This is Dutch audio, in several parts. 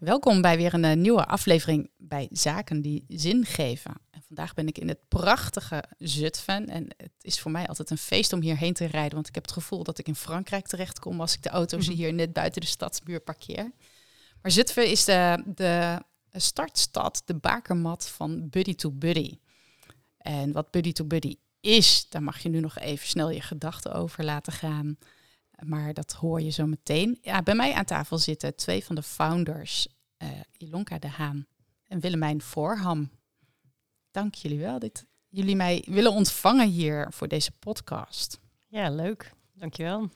Welkom bij weer een eh, nieuwe aflevering bij Zaken die zin geven. En vandaag ben ik in het prachtige Zutphen. En het is voor mij altijd een feest om hierheen te rijden. Want ik heb het gevoel dat ik in Frankrijk terechtkom als ik de auto's mhm. hier net buiten de stadsmuur parkeer. Maar Zutphen is de, de startstad, de bakermat van Buddy to Buddy. En wat Buddy to Buddy is, daar mag je nu nog even snel je gedachten over laten gaan. Maar dat hoor je zo meteen. Ja, bij mij aan tafel zitten twee van de founders, uh, Ilonka de Haan en Willemijn Voorham. Dank jullie wel dat jullie mij willen ontvangen hier voor deze podcast. Ja, leuk. Dankjewel.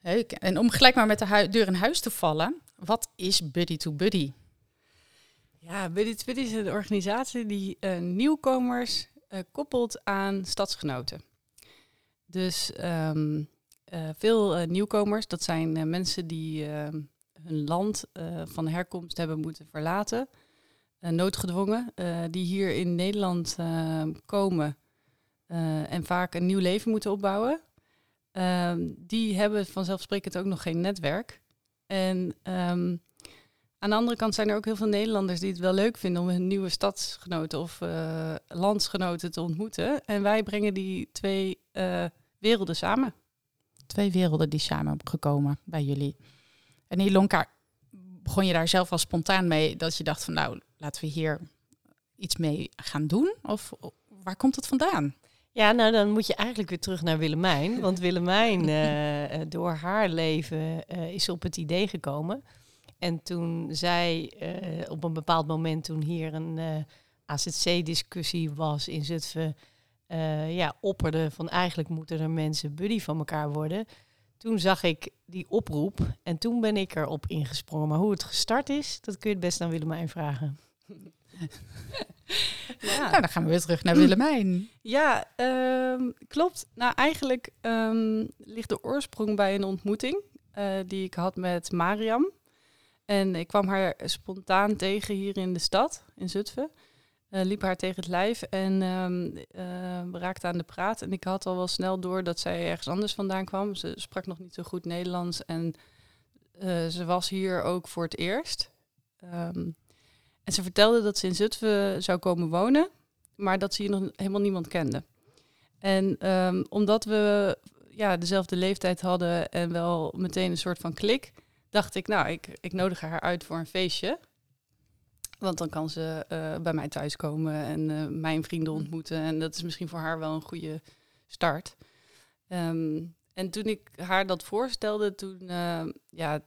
Leuk. En om gelijk maar met de deur in huis te vallen, wat is Buddy to Buddy? Ja, Buddy to Buddy is een organisatie die uh, nieuwkomers uh, koppelt aan stadsgenoten. Dus um, uh, veel uh, nieuwkomers, dat zijn mensen die ehm, hun land van herkomst hebben moeten verlaten, noodgedwongen, die hier in Nederland ehm, komen en vaak een nieuw leven moeten opbouwen. die hebben vanzelfsprekend ook nog geen netwerk. En aan de andere kant zijn er ook heel veel Nederlanders die het wel leuk vinden om hun nieuwe stadsgenoten of landsgenoten te ontmoeten. En wij brengen die twee werelden samen. Twee werelden die samen gekomen bij jullie. En Ilonka, begon je daar zelf al spontaan mee dat je dacht van nou, laten we hier iets mee gaan doen? Of waar komt het vandaan? Ja, nou dan moet je eigenlijk weer terug naar Willemijn. Want Willemijn, uh, door haar leven, is op het idee gekomen en toen zij uh, op een bepaald moment, toen hier een uh, eh, AZC-discussie was in Zutphen, uh, ja, opperde van eigenlijk moeten er mensen buddy van elkaar worden. Toen zag ik die oproep en toen ben ik erop ingesprongen. Maar hoe het gestart is, dat kun je het best aan Willemijn vragen. ja. Nou, dan gaan we weer terug naar Willemijn. Ja, um, klopt. Nou, eigenlijk um, ligt de oorsprong bij een ontmoeting die ik had met Mariam. En ik kwam haar spontaan tegen hier in de stad, in Zutphen. Uh, liep haar tegen het lijf en um, uh, raakte aan de praat. En ik had al wel snel door dat zij ergens anders vandaan kwam. Ze sprak nog niet zo goed Nederlands en uh, ze was hier ook voor het eerst. Um, en ze vertelde dat ze in Zutphen zou komen wonen, maar dat ze hier nog helemaal niemand kende. En um, omdat we ja, dezelfde leeftijd hadden en wel meteen een soort van klik, dacht ik, nou, ik, ik nodig haar uit voor een feestje. Want dan kan ze uh, bij mij thuiskomen en uh, mijn vrienden mm. ontmoeten. En dat is misschien voor haar wel een goede start. Um, en toen ik haar dat voorstelde, toen, uh, ja,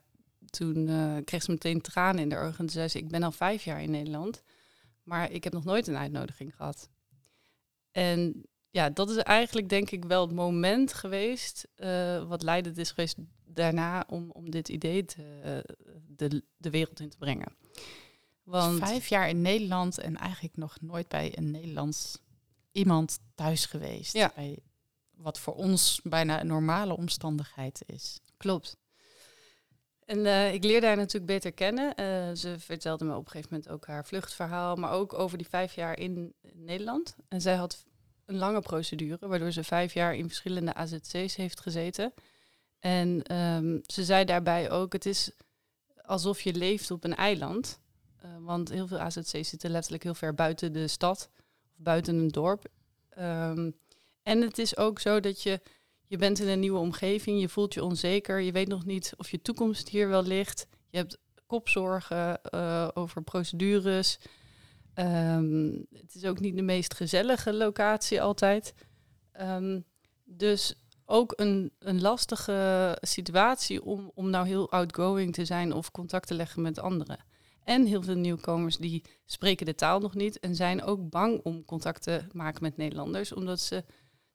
toen kreeg ze meteen tranen in de ogen. En toen zei ze, ik ben al vijf jaar in Nederland, maar ik heb nog nooit een uitnodiging gehad. En ja, dat is eigenlijk denk ik wel het moment geweest, wat leidend is geweest daarna om, om dit idee te, de, de wereld in te brengen. Want vijf jaar in Nederland en eigenlijk nog nooit bij een Nederlands iemand thuis geweest. Ja. Bij wat voor ons bijna een normale omstandigheid is. Klopt. En uh, ik leerde haar natuurlijk beter kennen. Uh, ze vertelde me op een gegeven moment ook haar vluchtverhaal, maar ook over die vijf jaar in Nederland. En zij had een lange procedure, waardoor ze vijf jaar in verschillende AZC's heeft gezeten. En um, ze zei daarbij ook, het is alsof je leeft op een eiland. Uh, want heel veel AZC's zitten letterlijk heel ver buiten de stad of buiten een dorp. Um, en het is ook zo dat je, je bent in een nieuwe omgeving, je voelt je onzeker, je weet nog niet of je toekomst hier wel ligt. Je hebt kopzorgen uh, over procedures. Um, het is ook niet de meest gezellige locatie altijd. Um, dus ook een, een lastige situatie om, om nou heel outgoing te zijn of contact te leggen met anderen. En heel veel nieuwkomers die spreken de taal nog niet en zijn ook bang om contact te maken met Nederlanders, omdat ze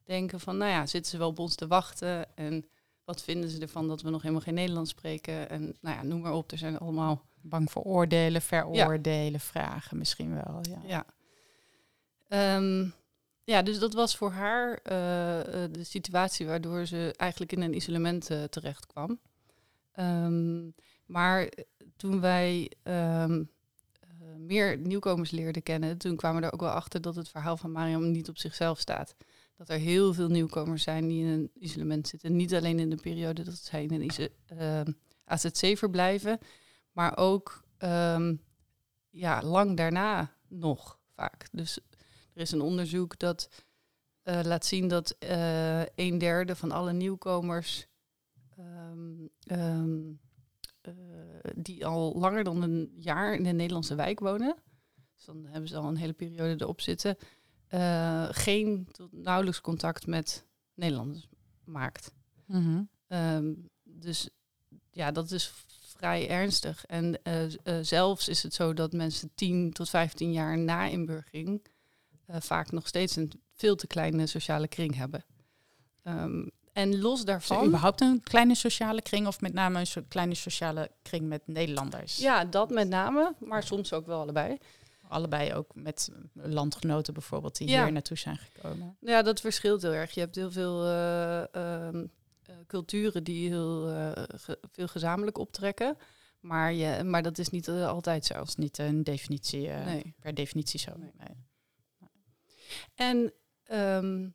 denken van, nou ja, zitten ze wel op ons te wachten en wat vinden ze ervan dat we nog helemaal geen Nederlands spreken? En nou ja, noem maar op. Er zijn allemaal Bang voor oordelen, veroordelen, vragen misschien wel. Ja. Ja. Ehm, ja, dus dat was voor haar eh, eh, de situatie waardoor ze eigenlijk in een isolement eh, terecht kwam. Ehm, maar toen wij ehm, eh, meer nieuwkomers leerden kennen, toen kwamen we er ook wel achter dat het verhaal van Mariam niet op zichzelf staat. Dat er heel veel nieuwkomers zijn die in een isolement zitten. Niet alleen in de periode dat zij in een ISO, ehm, AZC verblijven, maar ook ehm, ja, lang daarna nog vaak. Dus er is een onderzoek dat eh, laat zien dat eh, een derde van alle nieuwkomers eh, die al langer dan een jaar in een Nederlandse wijk wonen, dus dan hebben ze al een hele periode erop zitten, eh, geen tot nauwelijks contact met Nederlanders maakt. Mhm. Ehm, dus ja, dat is vrij ernstig. En eh, zelfs is het zo dat mensen 10 tot 15 jaar na inburgering vaak nog steeds een veel te kleine sociale kring hebben. Ehm, en los Is daarvan. überhaupt een kleine sociale kring of met name een soort kleine sociale kring met Nederlanders? Ja, dat met name, maar soms ook wel allebei. Allebei ook met landgenoten bijvoorbeeld die Ja. hier naartoe zijn gekomen. Ja, dat verschilt heel erg. Je hebt heel veel eh, ehm, eh, culturen die heel eh, ge- veel gezamenlijk optrekken. Maar, je, maar dat is niet altijd zo. Dat is niet een definitie, Nee. per definitie zo. Nee. Nee. En ehm,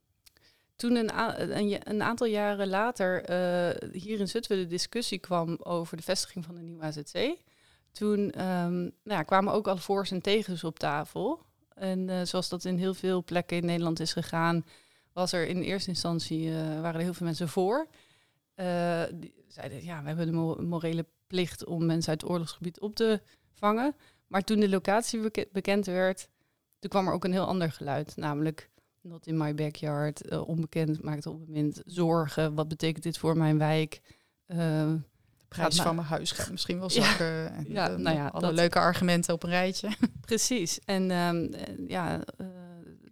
toen een, een, een aantal jaren later eh, hier in Zutphen de discussie kwam over de vestiging van de nieuwe AZC, toen ehm, nou ja, kwamen ook al voor's en tegens op tafel. En eh, zoals dat in heel veel plekken in Nederland is gegaan, was er in eerste instantie eh, waren er heel veel mensen voor. Die zeiden, ja, we hebben de mo- morele plicht om mensen uit het oorlogsgebied op te vangen. Maar toen de locatie beke- bekend werd, toen kwam er ook een heel ander geluid. Namelijk, not in my backyard, eh, onbekend, maakt onbemind, zorgen. Wat betekent dit voor mijn wijk? De prijs van mijn huis gaat misschien wel Ja. zakken. En, Ja, eh, nou ja, alle dat- leuke argumenten op een rijtje. Precies. En ehm, eh, ja,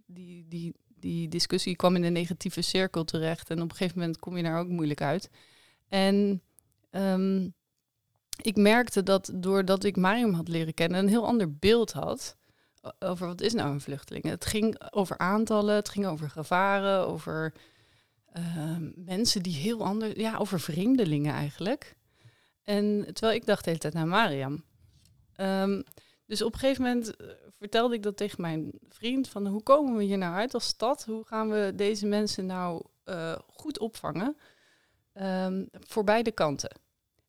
die, die, die discussie kwam in een negatieve cirkel terecht. En op een gegeven moment kom je daar ook moeilijk uit. En ehm, ik merkte dat doordat ik Mariam had leren kennen, een heel ander beeld had over wat is nou een vluchteling. Het ging over aantallen, het ging over gevaren, over ehm, mensen die heel anders, ja, over vreemdelingen eigenlijk. En terwijl ik dacht de hele tijd naar Mariam. Ehm, dus op een gegeven moment eh, vertelde ik dat tegen mijn vriend van hoe komen we hier nou uit als stad? Hoe gaan we deze mensen nou eh, goed opvangen? Ehm, voor beide kanten.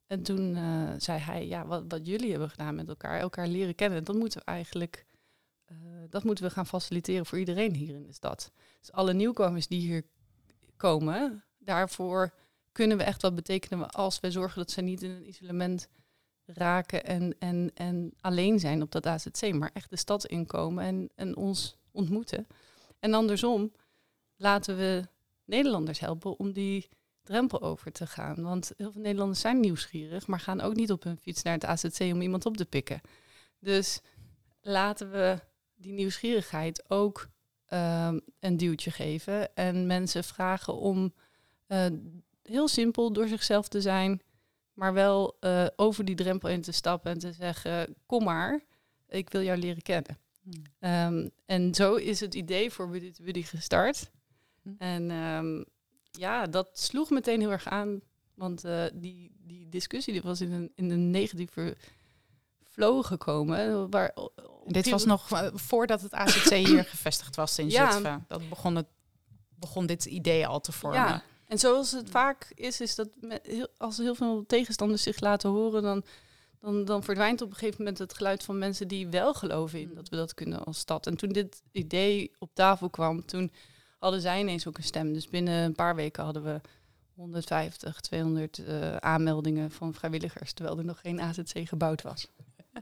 En toen eh, zei hij, ja, wat, wat jullie hebben gedaan met elkaar, elkaar leren kennen, dat moeten we eigenlijk, dat moeten we gaan faciliteren voor iedereen hier in de stad. Dus alle nieuwkomers die hier komen, daarvoor kunnen we echt wat betekenen als we zorgen dat ze niet in een isolement raken en, en, en alleen zijn op dat AZC, maar echt de stad inkomen en, en ons ontmoeten. En andersom laten we Nederlanders helpen om die drempel over te gaan. Want heel veel Nederlanders zijn nieuwsgierig, maar gaan ook niet op hun fiets naar het AZC om iemand op te pikken. Dus laten we die nieuwsgierigheid ook ehm, een duwtje geven en mensen vragen om eh, heel simpel door zichzelf te zijn, maar wel eh, over die drempel in te stappen en te zeggen: Kom maar, ik wil jou leren kennen. Hmm. Ehm, en zo is het idee voor Buddy to Buddy gestart. Hm. En ehm, ja, dat sloeg meteen heel erg aan. Want eh, die, die discussie die was in een, in een negatieve flow gekomen. Waar, dit was nog eh, voordat het AZC hier gevestigd was in Ja. Zutphen. Dat begon, het, begon dit idee al te vormen. Ja, en zoals het vaak is, is dat heel, als heel veel tegenstanders zich laten horen, dan, dan, dan verdwijnt op een gegeven moment het geluid van mensen die wel geloven in Mm. dat we dat kunnen als stad. En toen dit idee op tafel kwam, toen hadden zij ineens ook een stem. Dus binnen een paar weken hadden we 150, 200 eh, aanmeldingen van vrijwilligers, terwijl er nog geen AZC gebouwd was.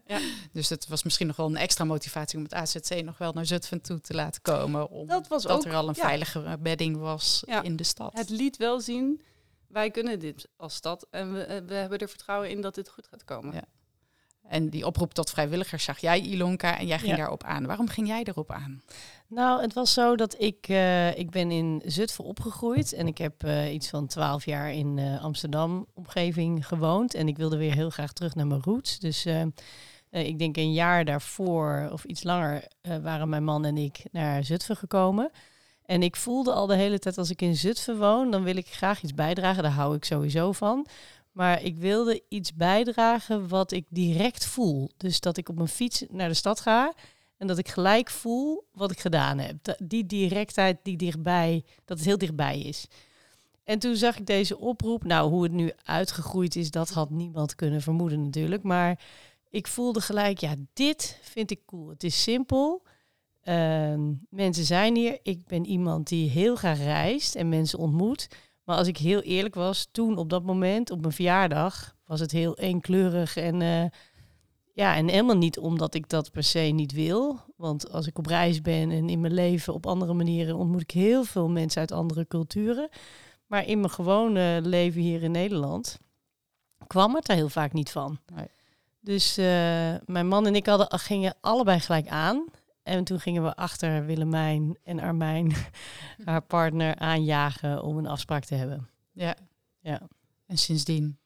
Dus het was misschien nog wel een extra motivatie om het AZC nog wel naar Zutphen toe te laten komen. Omdat Dat er al een ja. veilige bedding was Ja. in de stad. Het liet wel zien, wij kunnen dit als stad en we, eh, we hebben er vertrouwen in dat dit goed gaat komen. En die oproep tot vrijwilligers zag jij, Ilonka, en jij ging Ja. daarop aan. Waarom ging jij erop aan? Nou, het was zo dat ik, eh, ik ben in Zutphen opgegroeid en ik heb eh, iets van twaalf jaar in eh, Amsterdam omgeving gewoond. En ik wilde weer heel graag terug naar mijn roots. Dus ik denk een jaar daarvoor of iets langer waren mijn man en ik naar Zutphen gekomen. En ik voelde al de hele tijd als ik in Zutphen woon, dan wil ik graag iets bijdragen. Daar hou ik sowieso van. Maar ik wilde iets bijdragen wat ik direct voel. Dus dat ik op mijn fiets naar de stad ga en dat ik gelijk voel wat ik gedaan heb. Die directheid, die dichtbij, dat het heel dichtbij is. En toen zag ik deze oproep. Nou, hoe het nu uitgegroeid is, dat had niemand kunnen vermoeden natuurlijk. Maar ik voelde gelijk, ja, dit vind ik cool. Het is simpel. Ehm, mensen zijn hier. Ik ben iemand die heel graag reist en mensen ontmoet. Maar als ik heel eerlijk was, toen op dat moment, op mijn verjaardag, was het heel eenkleurig en eh, ja, en helemaal niet omdat ik dat per se niet wil. Want als ik op reis ben en in mijn leven op andere manieren ontmoet ik heel veel mensen uit andere culturen. Maar in mijn gewone leven hier in Nederland kwam het er heel vaak niet van. Nee. Dus eh, mijn man en ik hadden, gingen allebei gelijk aan. En toen gingen we achter Willemijn en Armijn, haar partner, aanjagen om een afspraak te hebben. Ja. Ja. En sindsdien.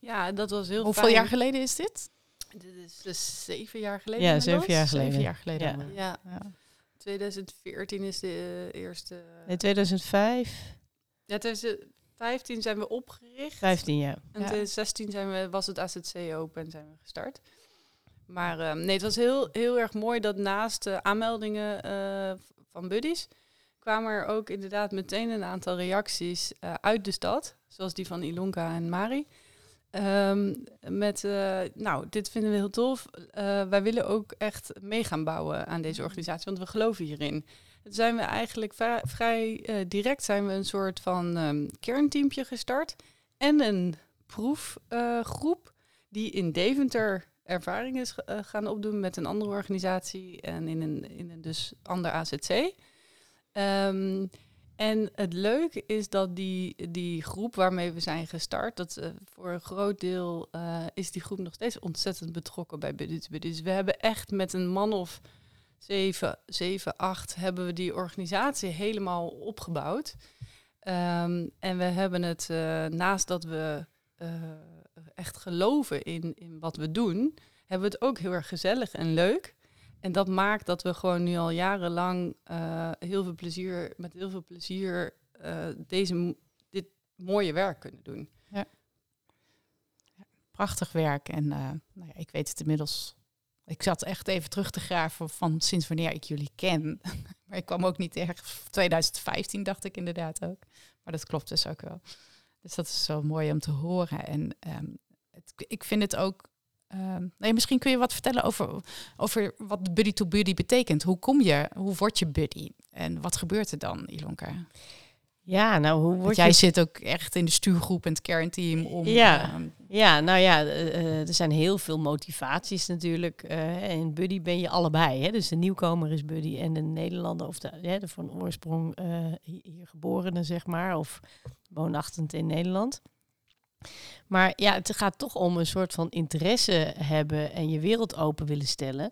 Ja, dat was heel Hoeveel fijn. jaar geleden is dit? Dit is dus zeven jaar geleden. Ja, zeven jaar geleden. Zeven jaar geleden. Ja. Ja, Ja. 2014 is de eh, eerste. In 2005, Ja, 2015 zijn we opgericht. 15 jaar. En Ja. 2016 zijn we, was het AZC Open en zijn we gestart. Maar ehm, nee, het was heel, heel erg mooi dat naast de aanmeldingen eh, van buddies... kwamen er ook inderdaad meteen een aantal reacties eh, uit de stad. Zoals die van Ilonka en Mari. Ehm, met, eh, nou, dit vinden we heel tof. Wij willen ook echt mee gaan bouwen aan deze organisatie, want we geloven hierin. Toen zijn we eigenlijk vrij, direct zijn we een soort van ehm kernteampje gestart. En een proefgroep die in Deventer ervaring is eh, gaan opdoen met een andere organisatie en in een, in een dus ander AZC. Ehm, en het leuke is dat die, die groep waarmee we zijn gestart, dat eh, voor een groot deel eh, is die groep nog steeds ontzettend betrokken bij Buddy. Dus we hebben echt met een man of zeven, zeven, acht hebben we die organisatie helemaal opgebouwd. Ehm, en we hebben het, naast dat we echt geloven in, in wat we doen, hebben we het ook heel erg gezellig en leuk. En dat maakt dat we gewoon nu al jarenlang eh, heel veel plezier, met heel veel plezier eh, deze, dit mooie werk kunnen doen. Prachtig werk. En eh, nou ja, ik weet het inmiddels. Ik zat echt even terug te graven van sinds wanneer ik jullie ken. maar ik kwam ook niet erg. 2015 dacht ik inderdaad ook. Maar dat klopt dus ook wel. Dus dat is zo mooi om te horen. En ehm, het, ik vind het ook. ehm, nee, misschien kun je wat vertellen over, over wat buddy to buddy betekent. Hoe kom je? Hoe word je buddy? En wat gebeurt er dan, Ilonka? Ja, nou, hoe Want word jij je... zit ook echt in de stuurgroep en het kernteam om. Ja. ehm, Ja, nou ja, eh, eh, er zijn heel veel motivaties natuurlijk. eh, en Buddy ben je allebei. Hè? Dus de nieuwkomer is Buddy en de Nederlander of de, hè, de van oorsprong hi- hier geborene, zeg maar. Of woonachtend in Nederland. Maar ja, het gaat toch om een soort van interesse hebben en je wereld open willen stellen.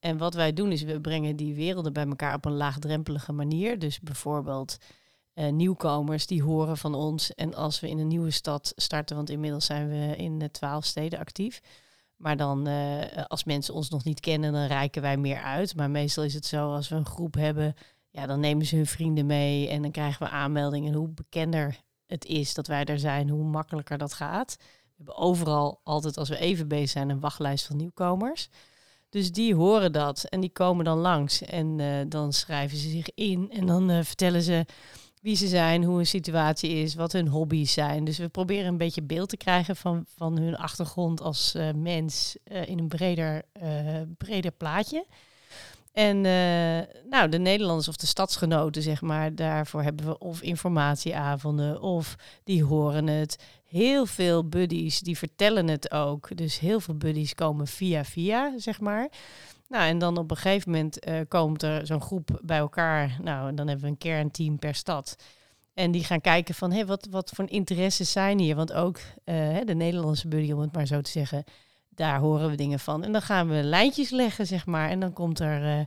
En wat wij doen is, we brengen die werelden bij elkaar op een laagdrempelige manier. Dus bijvoorbeeld eh, nieuwkomers die horen van ons. En als we in een nieuwe stad starten, want inmiddels zijn we in twaalf steden actief. Maar dan, eh, als mensen ons nog niet kennen, dan reiken wij meer uit. Maar meestal is het zo, als we een groep hebben, ja, dan nemen ze hun vrienden mee en dan krijgen we aanmeldingen. En hoe bekender het is dat wij er zijn, hoe makkelijker dat gaat. We hebben overal altijd, als we even bezig zijn, een wachtlijst van nieuwkomers. Dus die horen dat en die komen dan langs. En eh, dan schrijven ze zich in en dan eh, vertellen ze wie ze zijn, hoe hun situatie is, wat hun hobby's zijn. Dus we proberen een beetje beeld te krijgen van, van hun achtergrond als eh, mens in een breder, breder plaatje. En eh, nou, de Nederlanders of de stadsgenoten, zeg maar, daarvoor hebben we of informatieavonden of die horen het. Heel veel buddies die vertellen het ook. Dus heel veel buddies komen via via, zeg maar. Nou, en dan op een gegeven moment eh, komt er zo'n groep bij elkaar. Nou, en dan hebben we een kernteam per stad. En die gaan kijken van, hé, wat, wat voor interesses zijn hier? Want ook eh, de Nederlandse buddy, om het maar zo te zeggen, daar horen we dingen van. En dan gaan we lijntjes leggen, zeg maar. En dan komt er, eh,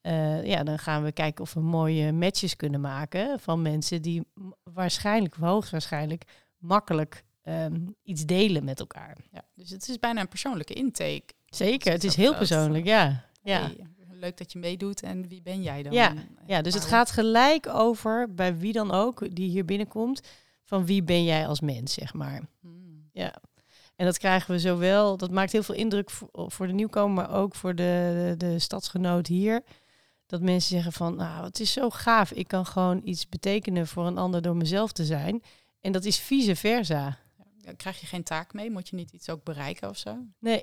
eh, ja, dan gaan we kijken of we mooie matches kunnen maken van mensen die waarschijnlijk, hoogstwaarschijnlijk, makkelijk ehm, iets delen met elkaar. Ja, dus het is bijna een persoonlijke intake. Zeker, het is heel dat. persoonlijk, ja. Ja. Hey, leuk dat je meedoet en wie ben jij dan? Ja, En Ja, dus het gaat gelijk over, bij wie dan ook die hier binnenkomt, van wie ben jij als mens, zeg maar. Hmm. Ja. En dat krijgen we zowel, dat maakt heel veel indruk voor, de nieuwkomer, maar ook voor de, de, de stadsgenoot hier. Dat mensen zeggen van, nou, het is zo gaaf, ik kan gewoon iets betekenen voor een ander door mezelf te zijn. En dat is vice versa. Ja, Krijg je geen taak mee? Moet je niet iets ook bereiken of zo? Nee,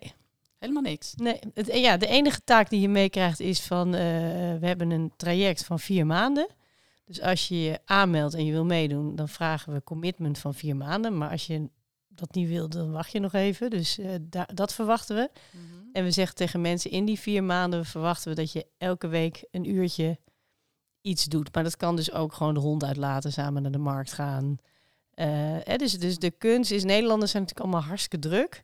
Helemaal niks. nee het, ja, de enige taak die je meekrijgt is van, eh, we hebben een traject van vier maanden. Dus als je je aanmeldt en je wil meedoen, dan vragen we commitment van vier maanden. Maar als je dat niet wil, dan wacht je nog even. Dus eh, da- dat verwachten we. En we zeggen tegen mensen in die vier maanden verwachten we dat je elke week een uurtje iets doet. Maar dat kan dus ook gewoon de hond uitlaten, samen naar de markt gaan. Eh, hè, dus, dus de kunst is, Nederlanders zijn natuurlijk allemaal hartstikke druk.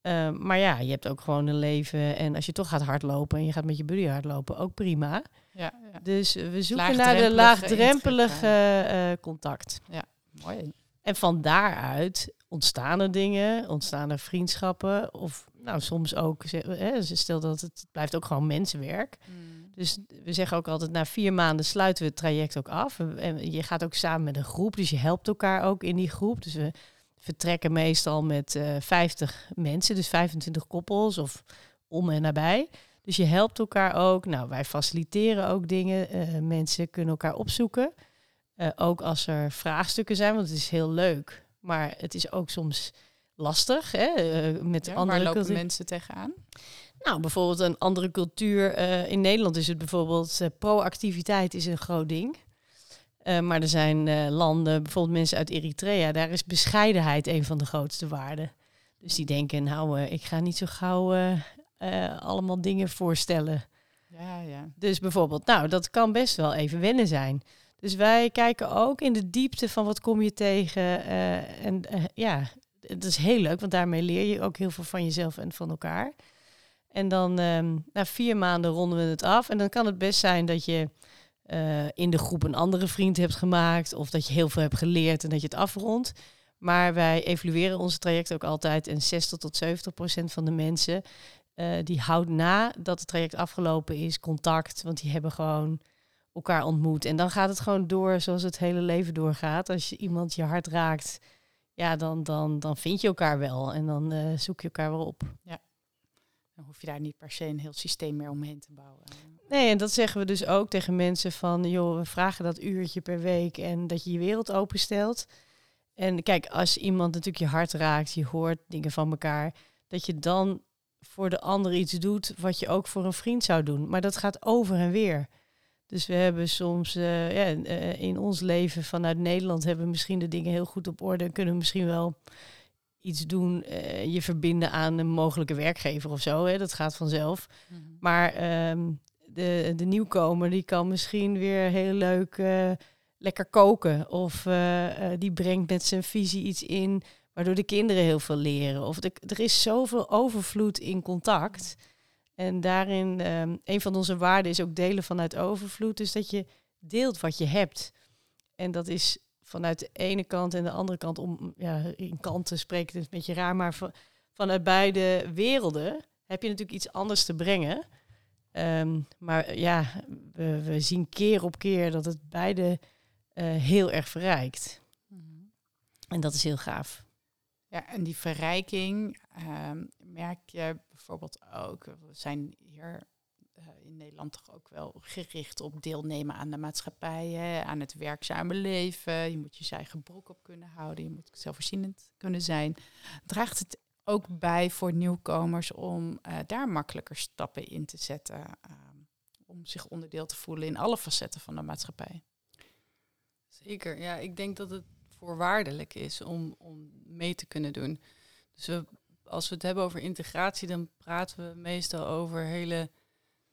Eh, maar ja, je hebt ook gewoon een leven. En als je toch gaat hardlopen en je gaat met je buddy hardlopen, ook prima. Ja, ja. Dus we zoeken naar de Laagdrempelige contact. mooi. En van daaruit ontstaan er dingen, ontstaan er vriendschappen. Of nou, soms ook, hè, stel dat het, het blijft ook gewoon mensenwerk. Hmm. Dus we zeggen ook altijd, na vier maanden sluiten we het traject ook af. En- je gaat ook samen met een groep, dus je helpt elkaar ook in die groep. Dus we vertrekken meestal met eh 50 mensen, dus 25 koppels of om en nabij. Dus je helpt elkaar ook. Nou, wij faciliteren ook dingen. Eh, mensen kunnen elkaar opzoeken. Eh, ook als er vraagstukken zijn, want het is heel leuk. Maar het is ook soms lastig. Hè? eh, met Ja, waar andere lopen mensen tegenaan? nou, bijvoorbeeld een andere cultuur. eh, in Nederland is het bijvoorbeeld eh, proactiviteit is een groot ding. Maar er zijn landen, bijvoorbeeld mensen uit Eritrea, daar is bescheidenheid een van de grootste waarden. Dus die denken, nou, ik ga niet zo gauw allemaal dingen voorstellen. Ja, ja. Dus bijvoorbeeld, nou, dat kan best wel even wennen zijn. Dus wij kijken ook in de diepte van wat kom je tegen. eh, en eh, ja, het is heel leuk, want daarmee leer je ook heel veel van jezelf en van elkaar. En dan ehm, na vier maanden ronden we het af. En dan kan het best zijn dat je eh, in de groep een andere vriend hebt gemaakt. Of dat je heel veel hebt geleerd en dat je het afrondt. Maar wij evalueren onze traject ook altijd. En 60 tot 70 procent van de mensen die houdt na dat het traject afgelopen is contact. Want die hebben gewoon elkaar ontmoet. En dan gaat het gewoon door zoals het hele leven doorgaat. Als je iemand je hart raakt, ja, dan, dan, dan vind je elkaar wel. En dan eh, zoek je elkaar wel op. Dan hoef je daar niet per se een heel systeem meer omheen te bouwen. Nee, en dat zeggen we dus ook tegen mensen van, joh, we vragen dat uurtje per week en dat je je wereld openstelt. En kijk, als iemand natuurlijk je hart raakt, je hoort dingen van elkaar, dat je dan voor de ander iets doet wat je ook voor een vriend zou doen. Maar dat gaat over en weer. Dus we hebben soms eh, ja, eh, in ons leven vanuit Nederland hebben we misschien de dingen heel goed op orde en kunnen we misschien wel iets doen, eh, je verbinden aan een mogelijke werkgever of zo. Hè? Dat gaat vanzelf. Maar ehm, de, de nieuwkomer die kan misschien weer heel leuk lekker koken. Of die brengt met zijn visie iets in waardoor de kinderen heel veel leren. Of de, er is zoveel overvloed in contact. En daarin, ehm, een van onze waarden is ook delen vanuit overvloed. Dus dat je deelt wat je hebt. En dat is vanuit de ene kant en de andere kant, om ja, in kanten spreken het een beetje raar, maar van, vanuit beide werelden heb je natuurlijk iets anders te brengen. Ehm, maar ja, we, we zien keer op keer dat het beide eh, heel erg verrijkt. Mhm. En dat is heel gaaf. Ja, en die verrijking ehm, merk je bijvoorbeeld ook. We zijn hier eh, in Nederland toch ook wel gericht op deelnemen aan de maatschappij, aan het werkzame leven. Je moet je eigen broek op kunnen houden, je moet zelfvoorzienend kunnen zijn. Draagt het ook bij voor nieuwkomers om eh, daar makkelijker stappen in te zetten, ehm, om zich onderdeel te voelen in alle facetten van de maatschappij? Zeker, ja. Ik denk dat het voorwaardelijk is om, om mee te kunnen doen. Dus als we het hebben over integratie, dan praten we meestal over hele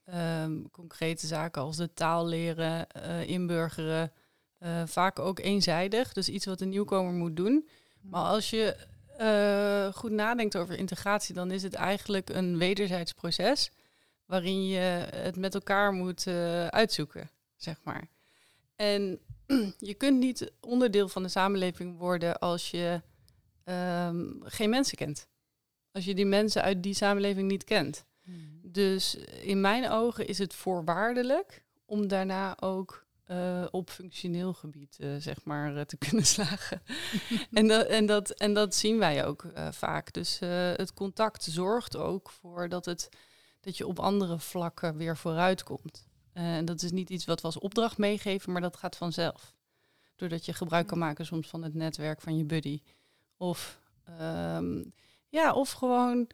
ehm, concrete zaken als de taal leren, eh, inburgeren. eh, vaak ook eenzijdig, dus iets wat een nieuwkomer moet doen. Maar als je eh, goed nadenkt over integratie, dan is het eigenlijk een wederzijds proces waarin je het met elkaar moet uitzoeken, zeg maar. En je kunt niet onderdeel van de samenleving worden als je ehm, geen mensen kent. Als je die mensen uit die samenleving niet kent. Hmm. Dus in mijn ogen is het voorwaardelijk om daarna ook eh, op functioneel gebied, eh, zeg maar, eh, te kunnen slagen. en, dat, en, dat, en dat zien wij ook vaak. Dus het contact zorgt ook voor dat, het, dat je op andere vlakken weer vooruit komt. Eh, En dat is niet iets wat we als opdracht meegeven, maar dat gaat vanzelf. Doordat je gebruik kan maken soms van het netwerk van je buddy. Of, ehm, ja, of gewoon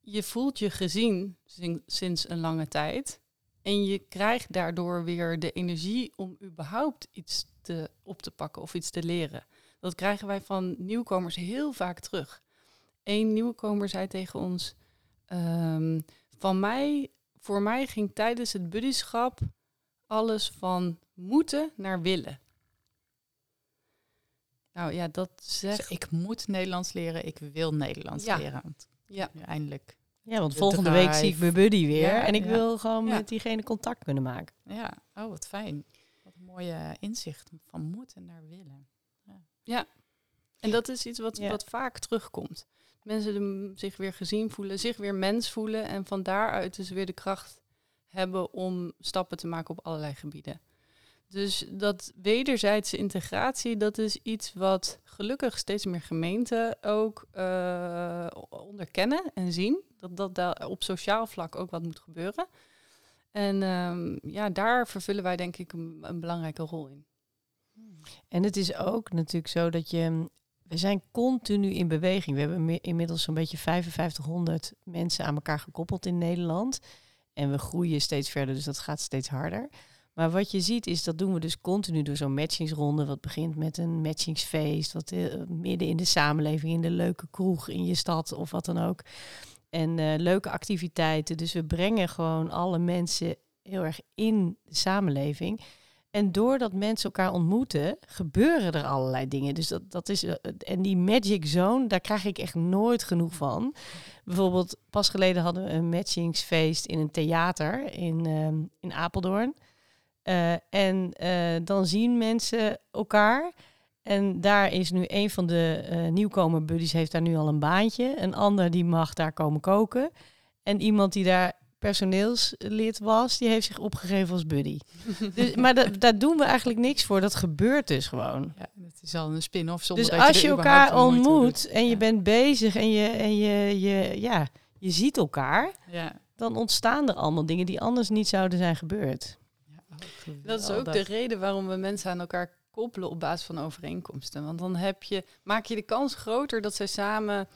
je voelt je gezien sin- sinds een lange tijd. En je krijgt daardoor weer de energie om überhaupt iets te, op te pakken of iets te leren. Dat krijgen wij van nieuwkomers heel vaak terug. Eén nieuwkomer zei tegen ons: ehm, van mij, voor mij ging tijdens het buddyschap alles van moeten naar willen. Nou ja, dat Dus zegt. ik moet Nederlands leren, ik wil Nederlands Ja. leren. Ja. nu eindelijk. Ja, want De volgende week zie ik mijn buddy weer. Ja, en ik ja. wil gewoon Ja. met diegene contact kunnen maken. Ja, oh wat fijn. Wat een mooie inzicht van moeten naar willen. En dat is iets wat, Ja. wat vaak terugkomt. Mensen zich weer gezien voelen, zich weer mens voelen en van daaruit dus weer de kracht hebben om stappen te maken op allerlei gebieden. Dus dat wederzijdse integratie, dat is iets wat gelukkig steeds meer gemeenten ook eh, onderkennen en zien. Dat dat daar op sociaal vlak ook wat moet gebeuren. En ehm, ja, daar vervullen wij denk ik een belangrijke rol in. En het is ook natuurlijk zo dat je... We zijn continu in beweging. We hebben mi- inmiddels zo'n beetje 5500 mensen aan elkaar gekoppeld in Nederland. En we groeien steeds verder, dus dat gaat steeds harder. Maar wat je ziet is, dat doen we dus continu door zo'n matchingsronde. Wat begint met een matchingsfeest. Wat eh, midden in de samenleving, in de leuke kroeg in je stad of wat dan ook. En eh, leuke activiteiten. Dus we brengen gewoon alle mensen heel erg in de samenleving. En doordat mensen elkaar ontmoeten, gebeuren er allerlei dingen. Dus dat, dat is. eh, En die magic zone, daar krijg ik echt nooit genoeg van. Bijvoorbeeld, pas geleden hadden we een matchingsfeest in een theater in, ehm, in Apeldoorn. Eh, en eh, dan zien mensen elkaar. En daar is nu een van de eh nieuwkomer buddies heeft daar nu al een baantje. Een ander die mag daar komen koken. En iemand die daar personeelslid was, die heeft zich opgegeven als buddy. dus, maar da- daar doen we eigenlijk niks voor. Dat gebeurt dus gewoon. Ja, het is al een spin-off zonder Dus dat je als je elkaar ontmoet en je Ja. bent bezig en je, en je, je, ja, je ziet elkaar, Ja. dan ontstaan er allemaal dingen die anders niet zouden zijn gebeurd. Ja, oh, Dat is ook de reden waarom we mensen aan elkaar koppelen op basis van overeenkomsten. Want dan heb je, maak je de kans groter dat zij samen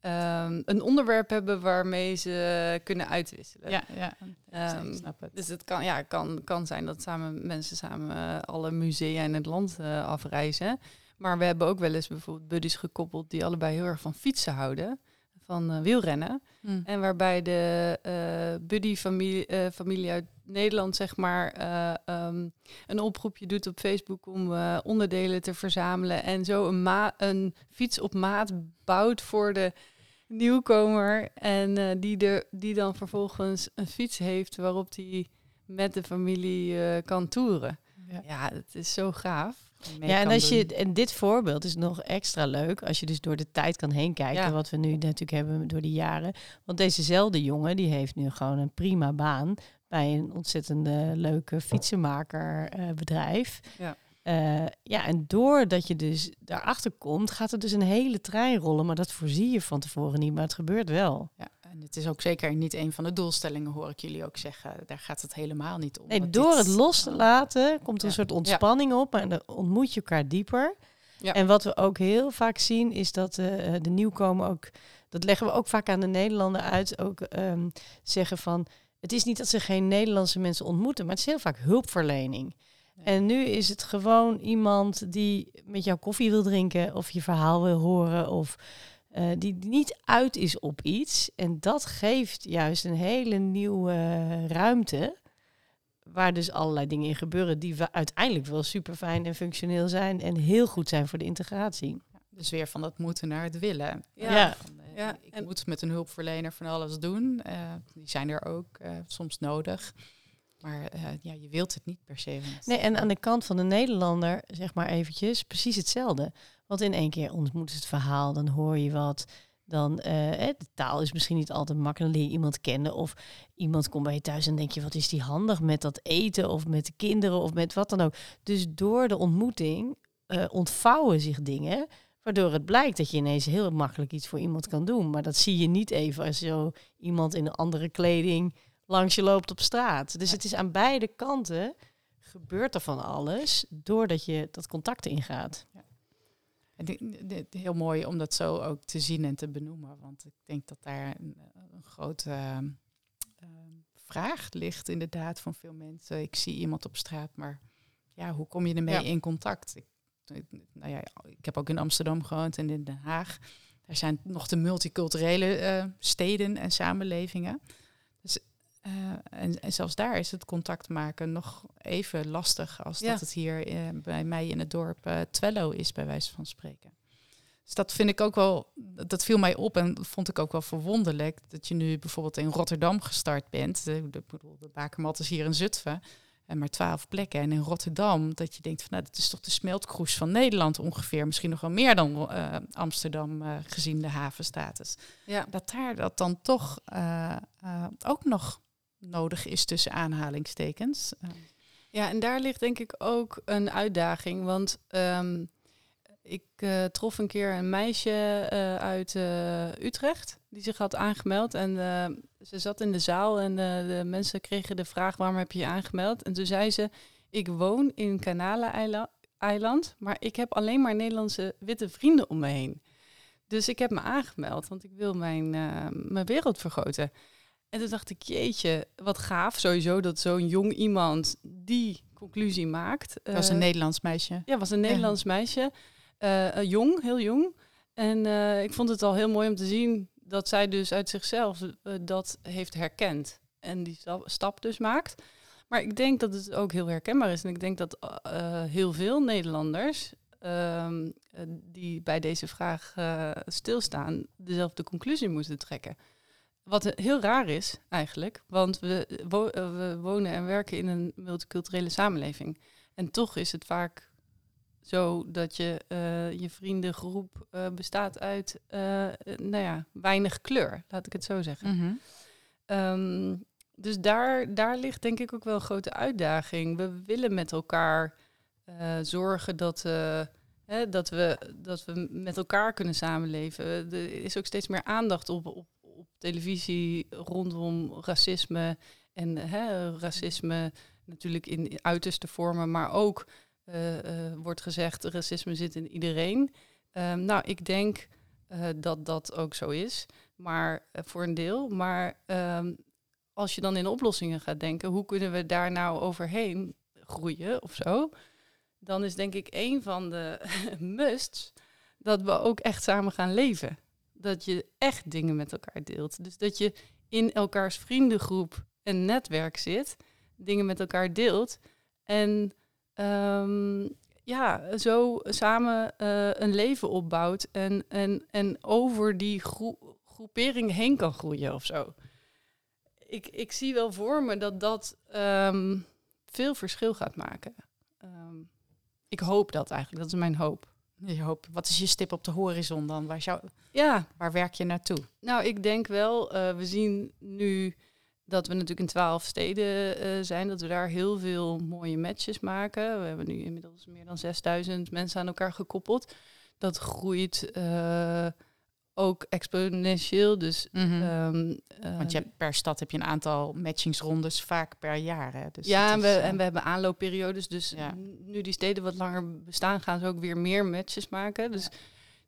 ehm, een onderwerp hebben waarmee ze kunnen uitwisselen. Ja, ja. Ik snap het. Dus het kan, ja, kan, kan zijn dat samen mensen samen eh, alle musea in het land eh, afreizen. Maar we hebben ook wel eens bijvoorbeeld buddies gekoppeld die allebei heel erg van fietsen houden. Van eh, wielrennen. Hm. En waarbij de eh buddy-familie familie uit Nederland, zeg maar, eh, ehm, een oproepje doet op Facebook om onderdelen te verzamelen. En zo een, ma een fiets op maat bouwt voor de nieuwkomer. En eh, die, de, die dan vervolgens een fiets heeft waarop hij met de familie eh, kan toeren. Ja. Ja, het is zo gaaf. Ja, en, als je, en dit voorbeeld is nog extra leuk als je dus door de tijd kan heen kijken. Ja. Wat we nu natuurlijk hebben door de jaren. Want jongen die heeft nu gewoon een prima baan bij een ontzettende leuke fietsenmakerbedrijf. Ja. Eh, ja, en doordat je dus daarachter komt, gaat er dus een hele trein rollen. Maar dat voorzie je van tevoren niet, maar het gebeurt wel. Ja, en het is ook zeker niet een van de doelstellingen, hoor ik jullie ook zeggen. Daar gaat het helemaal niet om. Nee, door dit- het los te laten komt er Ja. een soort ontspanning op en dan ontmoet je elkaar dieper. Ja. En wat we ook heel vaak zien is dat eh, de nieuwkomer ook, dat leggen we ook vaak aan de Nederlander uit, ook ehm, zeggen van, het is niet dat ze geen Nederlandse mensen ontmoeten, maar het is heel vaak hulpverlening. En nu is het gewoon iemand die met jou koffie wil drinken of je verhaal wil horen of eh, die niet uit is op iets. En dat geeft juist een hele nieuwe ruimte. Waar dus allerlei dingen in gebeuren die we uiteindelijk wel super fijn en functioneel zijn en heel goed zijn voor de integratie. Dus weer van dat moeten naar het willen. Ja. Ja. Van, eh, Ja, Ik en- moet met een hulpverlener van alles doen. Eh, die zijn er ook eh, soms nodig. Maar eh, ja, je wilt het niet per se. Nee, en aan de kant van de Nederlander, zeg maar eventjes, precies hetzelfde. Want in één keer ontmoet het verhaal, dan hoor je wat. Dan, eh, hè, de taal is misschien niet altijd makkelijk, dan leer je iemand kennen. Of iemand komt bij je thuis en denk je, wat is die handig met dat eten of met de kinderen of met wat dan ook. Dus door de ontmoeting eh, ontvouwen zich dingen, waardoor het blijkt dat je ineens heel makkelijk iets voor iemand kan doen. Maar dat zie je niet even als zo iemand in een andere kleding langs je loopt op straat. Dus Ja. het is aan beide kanten gebeurt er van alles doordat je dat contact ingaat. Di- heel mooi om dat zo ook te zien en te benoemen. Want ik denk dat daar een, een grote ehm, vraag ligt inderdaad van veel mensen. Ik zie iemand op straat, maar ja, hoe kom je ermee Ja. in contact? Ik, nou ja, ik heb ook in Amsterdam gewoond en in Den Haag. Daar zijn nog de multiculturele eh, steden en samenlevingen. Eh, en, en zelfs daar is het contact maken nog even lastig als Ja. dat het hier eh, bij mij in het dorp eh Twello is, bij wijze van spreken. Dus dat vind ik ook wel, dat viel mij op en vond ik ook wel verwonderlijk dat je nu bijvoorbeeld in Rotterdam gestart bent. De, de, bakermat is hier in Zutphen en maar twaalf plekken. En in Rotterdam, dat je denkt van nou, dat is toch de smeltkroes van Nederland ongeveer. Misschien nog wel meer dan Amsterdam gezien de havenstatus. Ja. Dat daar dat dan toch ook nog nodig is tussen aanhalingstekens. Eh, Ja, en daar ligt denk ik ook een uitdaging. Want ehm, ik eh, trof een keer een meisje eh, uit eh, Utrecht die zich had aangemeld. En ze zat in de zaal en de mensen kregen de vraag waarom heb je je aangemeld? En toen zei ze, ik woon in Kanaleneiland, maar ik heb alleen maar Nederlandse witte vrienden om me heen. Dus ik heb me aangemeld, want ik wil mijn, mijn wereld vergroten. En toen dacht ik, jeetje, wat gaaf sowieso dat zo'n jong iemand die conclusie maakt. dat was een Eh, Nederlands meisje. ja, was een Nederlands meisje. Eh, eh, jong, heel jong. En ik vond het al heel mooi om te zien dat zij dus uit zichzelf dat heeft herkend. En die stap, dus maakt. Maar ik denk dat het ook heel herkenbaar is. En ik denk dat heel veel Nederlanders ehm, eh, die bij deze vraag stilstaan, dezelfde conclusie moeten trekken. Wat heel raar is eigenlijk, want we, wo- eh, we wonen en werken in een multiculturele samenleving. En toch is het vaak zo dat je eh, je vriendengroep eh, bestaat uit nou ja, weinig kleur, laat ik het zo zeggen. Mhm. Ehm, dus daar, daar ligt denk ik ook wel een grote uitdaging. We willen met elkaar zorgen dat, hè, dat, we, dat we met elkaar kunnen samenleven. Er is ook steeds meer aandacht op, op, op televisie rondom racisme. En hè, racisme natuurlijk in uiterste vormen, maar ook eh, eh, wordt gezegd, racisme zit in iedereen. Ehm, nou, ik denk eh, dat dat ook zo is, maar voor een deel. Maar ehm, als je dan in oplossingen gaat denken, hoe kunnen we daar nou overheen groeien of zo? Dan is denk ik een van de musts dat we ook echt samen gaan leven. Dat je echt dingen met elkaar deelt. Dus dat je in elkaars vriendengroep en netwerk zit, dingen met elkaar deelt. En ehm, ja, zo samen eh, een leven opbouwt en, en, en over die groe- groepering heen kan groeien of zo. Ik, ik zie wel voor me dat dat ehm, veel verschil gaat maken. Ehm, ik hoop dat eigenlijk, dat is mijn hoop. Je hoop, wat is je stip op de horizon dan? Waar, zou, Ja, waar werk je naartoe? Nou, ik denk wel, eh, we zien nu dat we natuurlijk in twaalf steden eh, zijn, dat we daar heel veel mooie matches maken. We hebben nu inmiddels meer dan 6000 mensen aan elkaar gekoppeld. Dat groeit eh, ook exponentieel. Dus, Mhm. ehm, eh, Want je hebt per stad heb je een aantal matchingsrondes, vaak per jaar. Hè? Dus ja, en we, eh, en we hebben aanloopperiodes. Dus Ja. nu die steden wat langer bestaan, gaan ze ook weer meer matches maken. Dus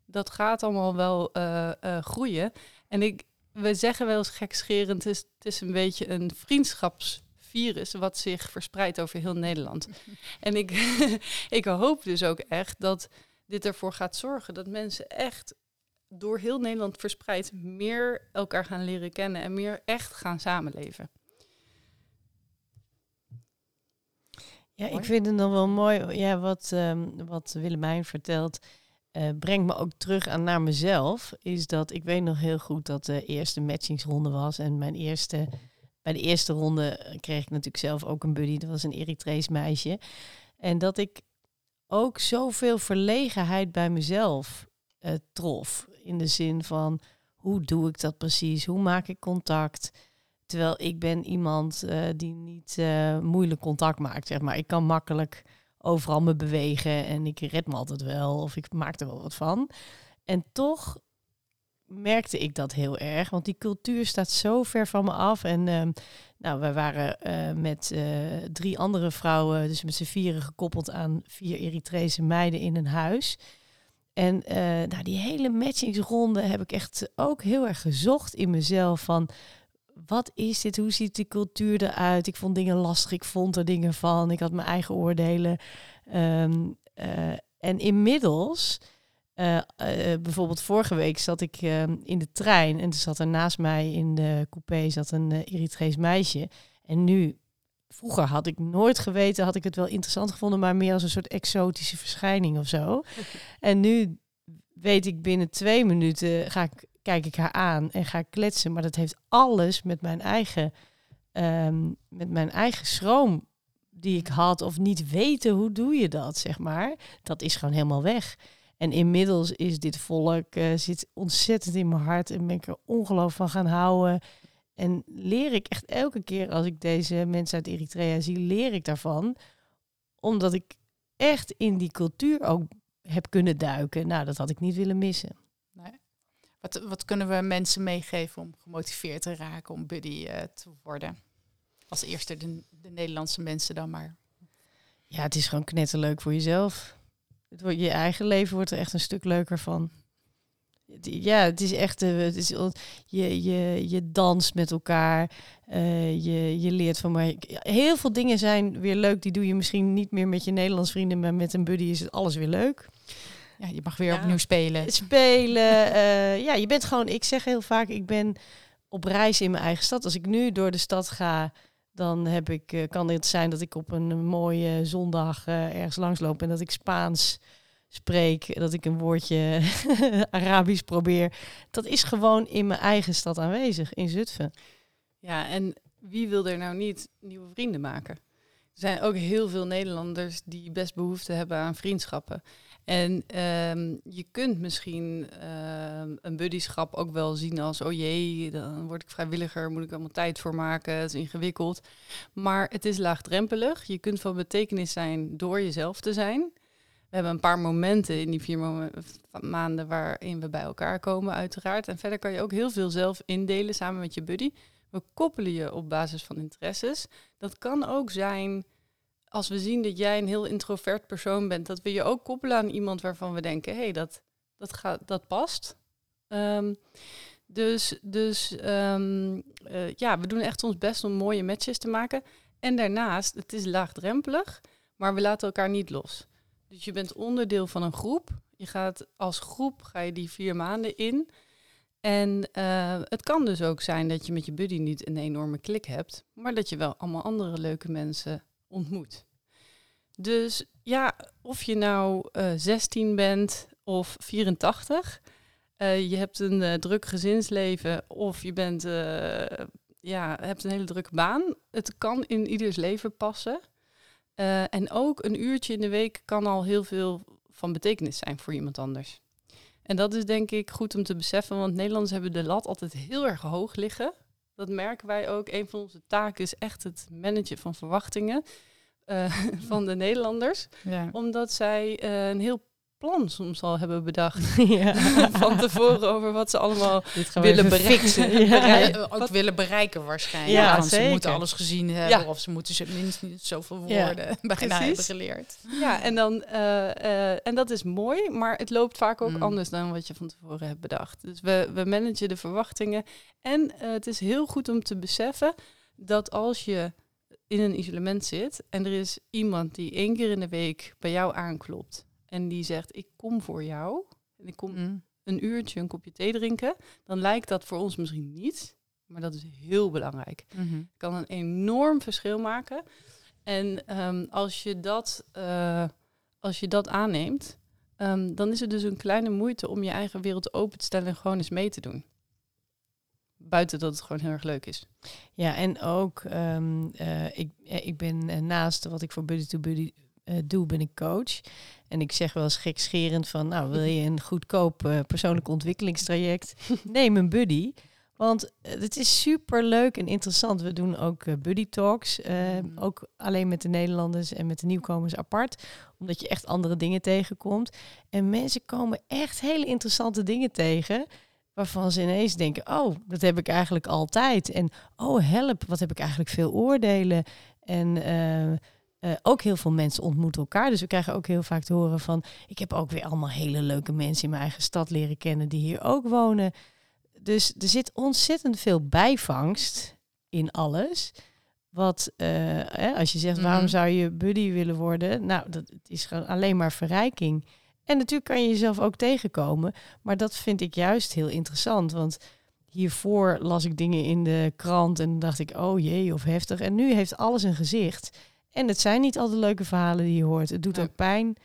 dat gaat allemaal wel eh, eh, groeien. En ik, we zeggen wel eens gekscherend, het is, het is een beetje een vriendschapsvirus wat zich verspreidt over heel Nederland. en ik, ik hoop dus ook echt dat dit ervoor gaat zorgen dat mensen echt door heel Nederland verspreid meer elkaar gaan leren kennen en meer echt gaan samenleven. Ja, ik vind het dan wel mooi, ja, wat, ehm, wat Willemijn vertelt. uh, brengt me ook terug aan naar mezelf. Is dat ik weet nog heel goed dat de eerste matchingsronde was. En mijn eerste, bij de eerste ronde kreeg ik natuurlijk zelf ook een buddy. Dat was een Eritrees meisje. En dat ik ook zoveel verlegenheid bij mezelf uh, trof. In de zin van hoe doe ik dat precies? Hoe maak ik contact? Terwijl ik ben iemand uh, die niet uh, moeilijk contact maakt. Zeg maar. Ik kan makkelijk overal me bewegen en ik red me altijd wel of ik maak er wel wat van. En toch merkte ik dat heel erg, want die cultuur staat zo ver van me af. En uh, nou, we waren met drie andere vrouwen, dus met z'n vieren gekoppeld aan vier Eritrese meiden in een huis. En nou, die hele matchingsronde heb ik echt ook heel erg gezocht in mezelf van wat is dit? Hoe ziet die cultuur eruit? Ik vond dingen lastig, ik vond er dingen van. Ik had mijn eigen oordelen. Um, uh, en inmiddels, uh, uh, bijvoorbeeld vorige week zat ik ehm, in de trein en er zat er naast mij in de coupé zat een Eritrees meisje. En nu, vroeger had ik nooit geweten, had ik het wel interessant gevonden, maar meer als een soort exotische verschijning of zo. en nu weet ik binnen twee minuten ga ik kijk ik haar aan en ga kletsen. Maar dat heeft alles met mijn eigen, um, met mijn eigen schroom die ik had of niet weten hoe doe je dat, zeg maar. Dat is gewoon helemaal weg. En inmiddels is dit volk uh, zit ontzettend in mijn hart en ben ik er ongeloof van gaan houden. En leer ik echt elke keer als ik deze mensen uit Eritrea zie, leer ik daarvan. Omdat ik echt in die cultuur ook heb kunnen duiken. Nou, dat had ik niet willen missen. Wat, wat kunnen we mensen meegeven om gemotiveerd te raken om buddy uh, te worden? Als eerste de, de, Nederlandse mensen dan maar. Ja, het is gewoon knetterleuk voor jezelf. Het wordt, je eigen leven wordt er echt een stuk leuker van. Ja, het is echt, uh, het is, je, je, je danst met elkaar, uh, je, je leert van mij. Heel veel dingen zijn weer leuk, die doe je misschien niet meer met je Nederlands vrienden, maar met een buddy is het alles weer leuk. Ja, je mag weer opnieuw spelen. Spelen. Uh, ja, je bent gewoon, ik zeg heel vaak, ik ben op reis in mijn eigen stad. Als ik nu door de stad ga, dan heb ik, uh, kan het zijn dat ik op een mooie zondag ergens langsloop en dat ik Spaans spreek, dat ik een woordje Arabisch probeer. Dat is gewoon in mijn eigen stad aanwezig, in Zutphen. Ja, en wie wil er nou niet nieuwe vrienden maken? Er zijn ook heel veel Nederlanders die best behoefte hebben aan vriendschappen. En um, je kunt misschien um, een buddyschap ook wel zien als, oh jee, dan word ik vrijwilliger, moet ik allemaal tijd voor maken, het is ingewikkeld. Maar het is laagdrempelig. Je kunt van betekenis zijn door jezelf te zijn. We hebben een paar momenten in die vier maanden waarin we bij elkaar komen, uiteraard. En verder kan je ook heel veel zelf indelen samen met je buddy. We koppelen je op basis van interesses. Dat kan ook zijn als we zien dat jij een heel introvert persoon bent, dat we je ook koppelen aan iemand waarvan we denken, hé, hey, dat, dat, gaat, dat past. Um, dus dus um, uh, ja, we doen echt ons best om mooie matches te maken. En daarnaast, het is laagdrempelig, maar we laten elkaar niet los. Dus je bent onderdeel van een groep. Je gaat als groep ga je die vier maanden in. En uh, het kan dus ook zijn dat je met je buddy niet een enorme klik hebt, maar dat je wel allemaal andere leuke mensen ontmoet. Dus ja, of je nou uh, eh, 16 bent of 84, uh, eh, je hebt een druk gezinsleven of je bent, ja, hebt een hele drukke baan. Het kan in ieders leven passen. En ook een uurtje in de week kan al heel veel van betekenis zijn voor iemand anders. En dat is denk ik goed om te beseffen, want Nederlanders hebben de lat altijd heel erg hoog liggen. Dat merken wij ook. Een van onze taken is echt het managen van verwachtingen uh, van de Nederlanders. Ja. Omdat zij uh, een heel plan soms al hebben bedacht. Ja. van tevoren over wat ze allemaal willen bereiken. Ja. ook willen bereiken waarschijnlijk. Ja, Want ze moeten alles gezien hebben of ze moeten ze minstens zoveel woorden bijna hebben geleerd. Ja, en, dan, uh, en dat is mooi, maar het loopt vaak ook mm. anders dan wat je van tevoren hebt bedacht. Dus we, we managen de verwachtingen. En het is heel goed om te beseffen dat als je in een isolement zit en er is iemand die één keer in de week bij jou aanklopt en die zegt ik kom voor jou en ik kom mm. een uurtje een kopje thee drinken, dan lijkt dat voor ons misschien niet, maar dat is heel belangrijk. Mm kan een enorm verschil maken. En um, als je dat, uh, als je dat aanneemt, ehm, dan is het dus een kleine moeite om je eigen wereld open te stellen en gewoon eens mee te doen. Buiten dat het gewoon heel erg leuk is. Ja, en ook, ehm, eh, ik, eh, ik ben eh, naast wat ik voor Buddy to Buddy eh, doe, ben ik coach. En ik zeg wel eens gekscherend van, nou, wil je een goedkoop eh, persoonlijk ontwikkelingstraject? Neem een buddy. Want eh, het is super leuk en interessant. We doen ook buddy talks. Mm. Ook alleen met de Nederlanders en met de nieuwkomers apart. Omdat je echt andere dingen tegenkomt. En mensen komen echt hele interessante dingen tegen. Waarvan ze ineens denken, oh, dat heb ik eigenlijk altijd. En oh, help, wat heb ik eigenlijk veel oordelen. En eh, ook heel veel mensen ontmoeten elkaar. Dus we krijgen ook heel vaak te horen van... ik heb ook weer allemaal hele leuke mensen in mijn eigen stad leren kennen... die hier ook wonen. Dus er zit ontzettend veel bijvangst in alles. Wat, eh, als je zegt, waarom Mhm. zou je buddy willen worden? Nou, dat is gewoon alleen maar verrijking. En natuurlijk kan je jezelf ook tegenkomen. Maar dat vind ik juist heel interessant. Want hiervoor las ik dingen in de krant en dacht ik, oh jee, of heftig. En nu heeft alles een gezicht. En het zijn niet altijd leuke verhalen die je hoort. Het doet ook pijn.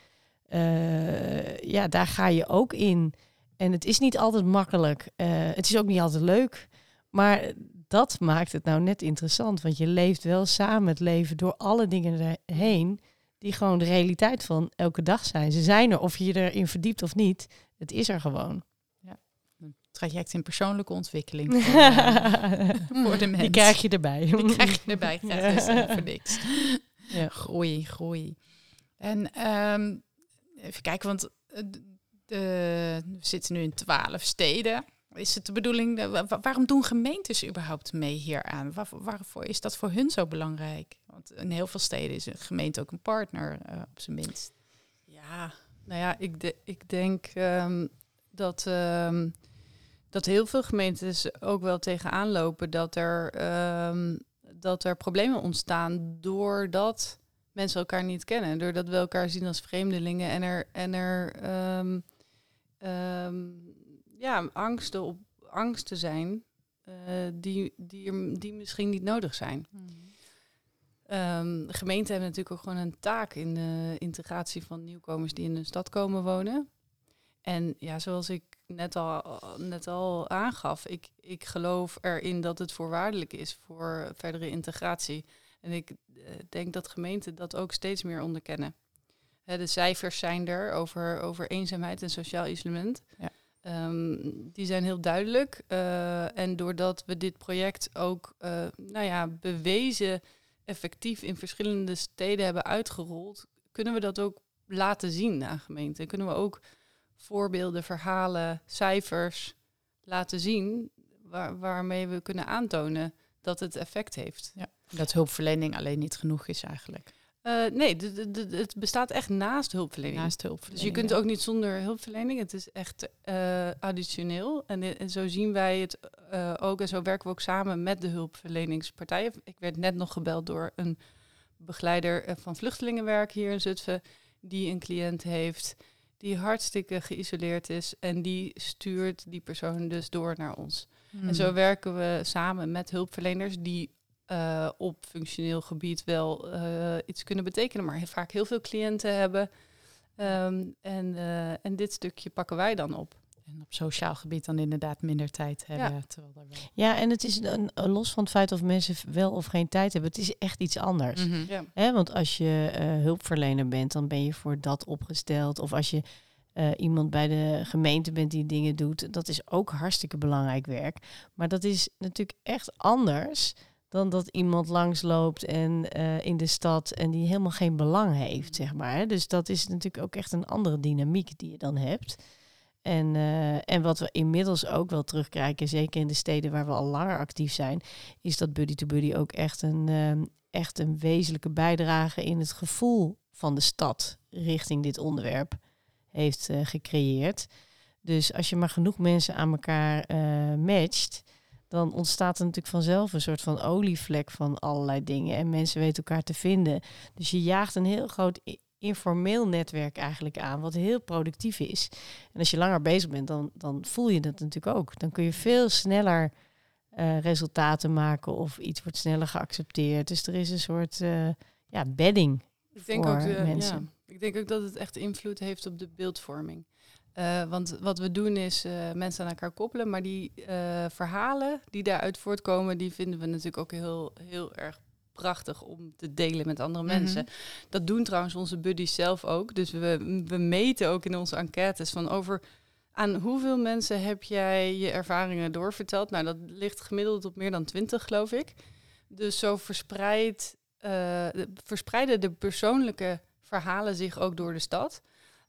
Eh, ja, daar ga je ook in. En het is niet altijd makkelijk. Eh, het is ook niet altijd leuk. Maar dat maakt het nou net interessant. Want je leeft wel samen het leven door alle dingen erheen. Die gewoon de realiteit van elke dag zijn. Ze zijn er, of je je erin verdiept of niet. Het is er gewoon. Een traject in persoonlijke ontwikkeling voor, eh, voor de mens. Die krijg je erbij. Die krijg je erbij. Ja. Ja. Dus, voor niks. Ja. Groei, groei. En ehm, even kijken, want eh, de, de- we zitten nu in twaalf steden. Is het de bedoeling, wa- wa- waarom doen gemeentes überhaupt mee hieraan? Waar, waarvoor is dat voor hun zo belangrijk? Want in heel veel steden is een gemeente ook een partner, eh, op zijn minst. Ja, nou ja, ik, de, ik denk ehm, dat, ehm, dat heel veel gemeentes ook wel tegenaan lopen dat er, dat er problemen ontstaan doordat mensen elkaar niet kennen. Doordat we elkaar zien als vreemdelingen en er, en er ehm, ehm, ja, angsten, op, angsten zijn eh, die, die, die misschien niet nodig zijn. Ehm, de gemeenten hebben natuurlijk ook gewoon een taak in de integratie van nieuwkomers die in een stad komen wonen. En ja, zoals ik net al, net al aangaf, ik, ik geloof erin dat het voorwaardelijk is voor verdere integratie. En ik eh, denk dat gemeenten dat ook steeds meer onderkennen. Hè, de cijfers zijn er over, over eenzaamheid en sociaal isolement. Ja. Ehm, die zijn heel duidelijk. Eh, en doordat we dit project ook eh, nou ja, bewezen effectief in verschillende steden hebben uitgerold, kunnen we dat ook laten zien aan gemeenten. Kunnen we ook voorbeelden, verhalen, cijfers laten zien waar, waarmee we kunnen aantonen dat het effect heeft. Dat hulpverlening alleen niet genoeg is eigenlijk. Eh, nee, het bestaat echt naast hulpverlening. Naast Dus hulpverlening. je kunt ja. ook niet zonder hulpverlening. Het is echt eh, additioneel. En, eh, en zo zien wij het ook. En zo werken we ook samen met de hulpverleningspartijen. Ik werd net nog gebeld door een begeleider van vluchtelingenwerk hier in Zutphen. Die een cliënt heeft die hartstikke geïsoleerd is. En die stuurt die persoon dus door naar ons. Hmm. En zo werken we samen met hulpverleners die eh, op functioneel gebied wel eh, iets kunnen betekenen, maar heel vaak heel veel cliënten hebben. Ehm, en, eh, en dit stukje pakken wij dan op. En op sociaal gebied dan inderdaad minder tijd hebben. Terwijl er wel... Ja, en het is een, los van het feit of mensen wel of geen tijd hebben. Het is echt iets anders. Mhm. Ja. Hè, want als je eh, hulpverlener bent, dan ben je voor dat opgesteld. Of als je eh, iemand bij de gemeente bent die dingen doet, dat is ook hartstikke belangrijk werk. Maar dat is natuurlijk echt anders dan dat iemand langsloopt en eh, in de stad en die helemaal geen belang heeft, zeg maar. Dus dat is natuurlijk ook echt een andere dynamiek die je dan hebt. En, eh, en wat we inmiddels ook wel terugkrijgen, zeker in de steden waar we al langer actief zijn, is dat Buddy to Buddy ook echt een, ehm, echt een wezenlijke bijdrage in het gevoel van de stad richting dit onderwerp heeft eh, gecreëerd. Dus als je maar genoeg mensen aan elkaar eh, matcht, dan ontstaat er natuurlijk vanzelf een soort van olievlek van allerlei dingen. En mensen weten elkaar te vinden. Dus je jaagt een heel groot informeel netwerk eigenlijk aan, wat heel productief is. En als je langer bezig bent, dan, dan voel je dat natuurlijk ook. Dan kun je veel sneller eh, resultaten maken of iets wordt sneller geaccepteerd. Dus er is een soort eh, ja, bedding Ik denk voor ook, de, mensen. ja, ik Ik denk ook dat het echt invloed heeft op de beeldvorming. Uh, want wat we doen is uh, mensen aan elkaar koppelen, maar die uh, verhalen die daaruit voortkomen, die vinden we natuurlijk ook heel, heel erg prachtig om te delen met andere mm -hmm. mensen. Dat doen trouwens onze buddies zelf ook. Dus we, we meten ook in onze enquêtes van over aan hoeveel mensen heb jij je ervaringen doorverteld. Nou, dat ligt gemiddeld op meer dan twintig, geloof ik. Dus zo verspreid, verspreiden de persoonlijke verhalen zich ook door de stad.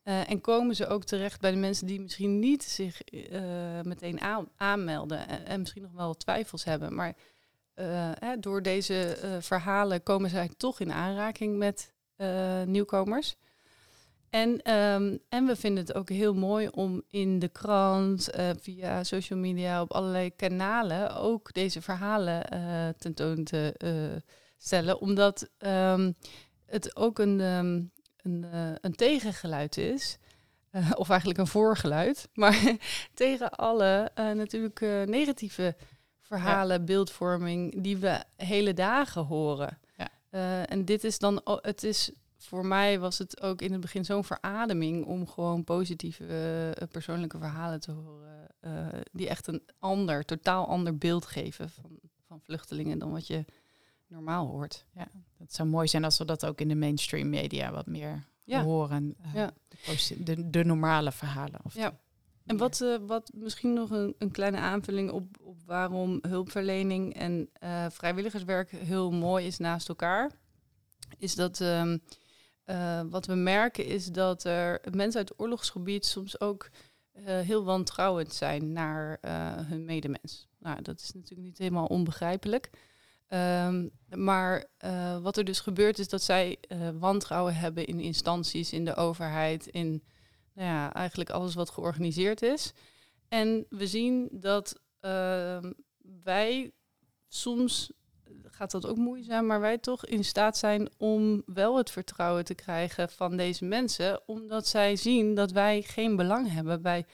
Uh, en komen ze ook terecht bij de mensen die misschien niet zich uh, meteen aan, aanmelden en, en, misschien nog wel twijfels hebben. Maar uh, hè, door deze verhalen komen zij toch in aanraking met nieuwkomers. En, um, en we vinden het ook heel mooi om in de krant, via social media, op allerlei kanalen ook deze verhalen tentoon te stellen. Omdat um, het ook een, um, een, een tegengeluid is. Of eigenlijk een voorgeluid. Maar tegen alle natuurlijk negatieve verhalen, ja. beeldvorming die we hele dagen horen. Ja. en dit is dan, het is voor mij was het ook in het begin zo'n verademing om gewoon positieve persoonlijke verhalen te horen. die echt een ander, totaal ander beeld geven van, van vluchtelingen dan wat je normaal hoort. Ja, het zou mooi zijn als we dat ook in de mainstream media wat meer ja. horen. Ja. de, de, normale verhalen. Of ja. En wat, uh, wat misschien nog een, een, kleine aanvulling op waarom hulpverlening en uh, vrijwilligerswerk heel mooi is naast elkaar, is dat um, wat we merken is dat er mensen uit het oorlogsgebied soms ook heel wantrouwend zijn naar hun medemens. Nou, dat is natuurlijk niet helemaal onbegrijpelijk. Um, maar wat er dus gebeurt is dat zij wantrouwen hebben in instanties, in de overheid, in nou ja, eigenlijk alles wat georganiseerd is. En we zien dat uh, wij soms, gaat dat ook moeizaam, maar wij toch in staat zijn om wel het vertrouwen te krijgen van deze mensen, omdat zij zien dat wij geen belang hebben bij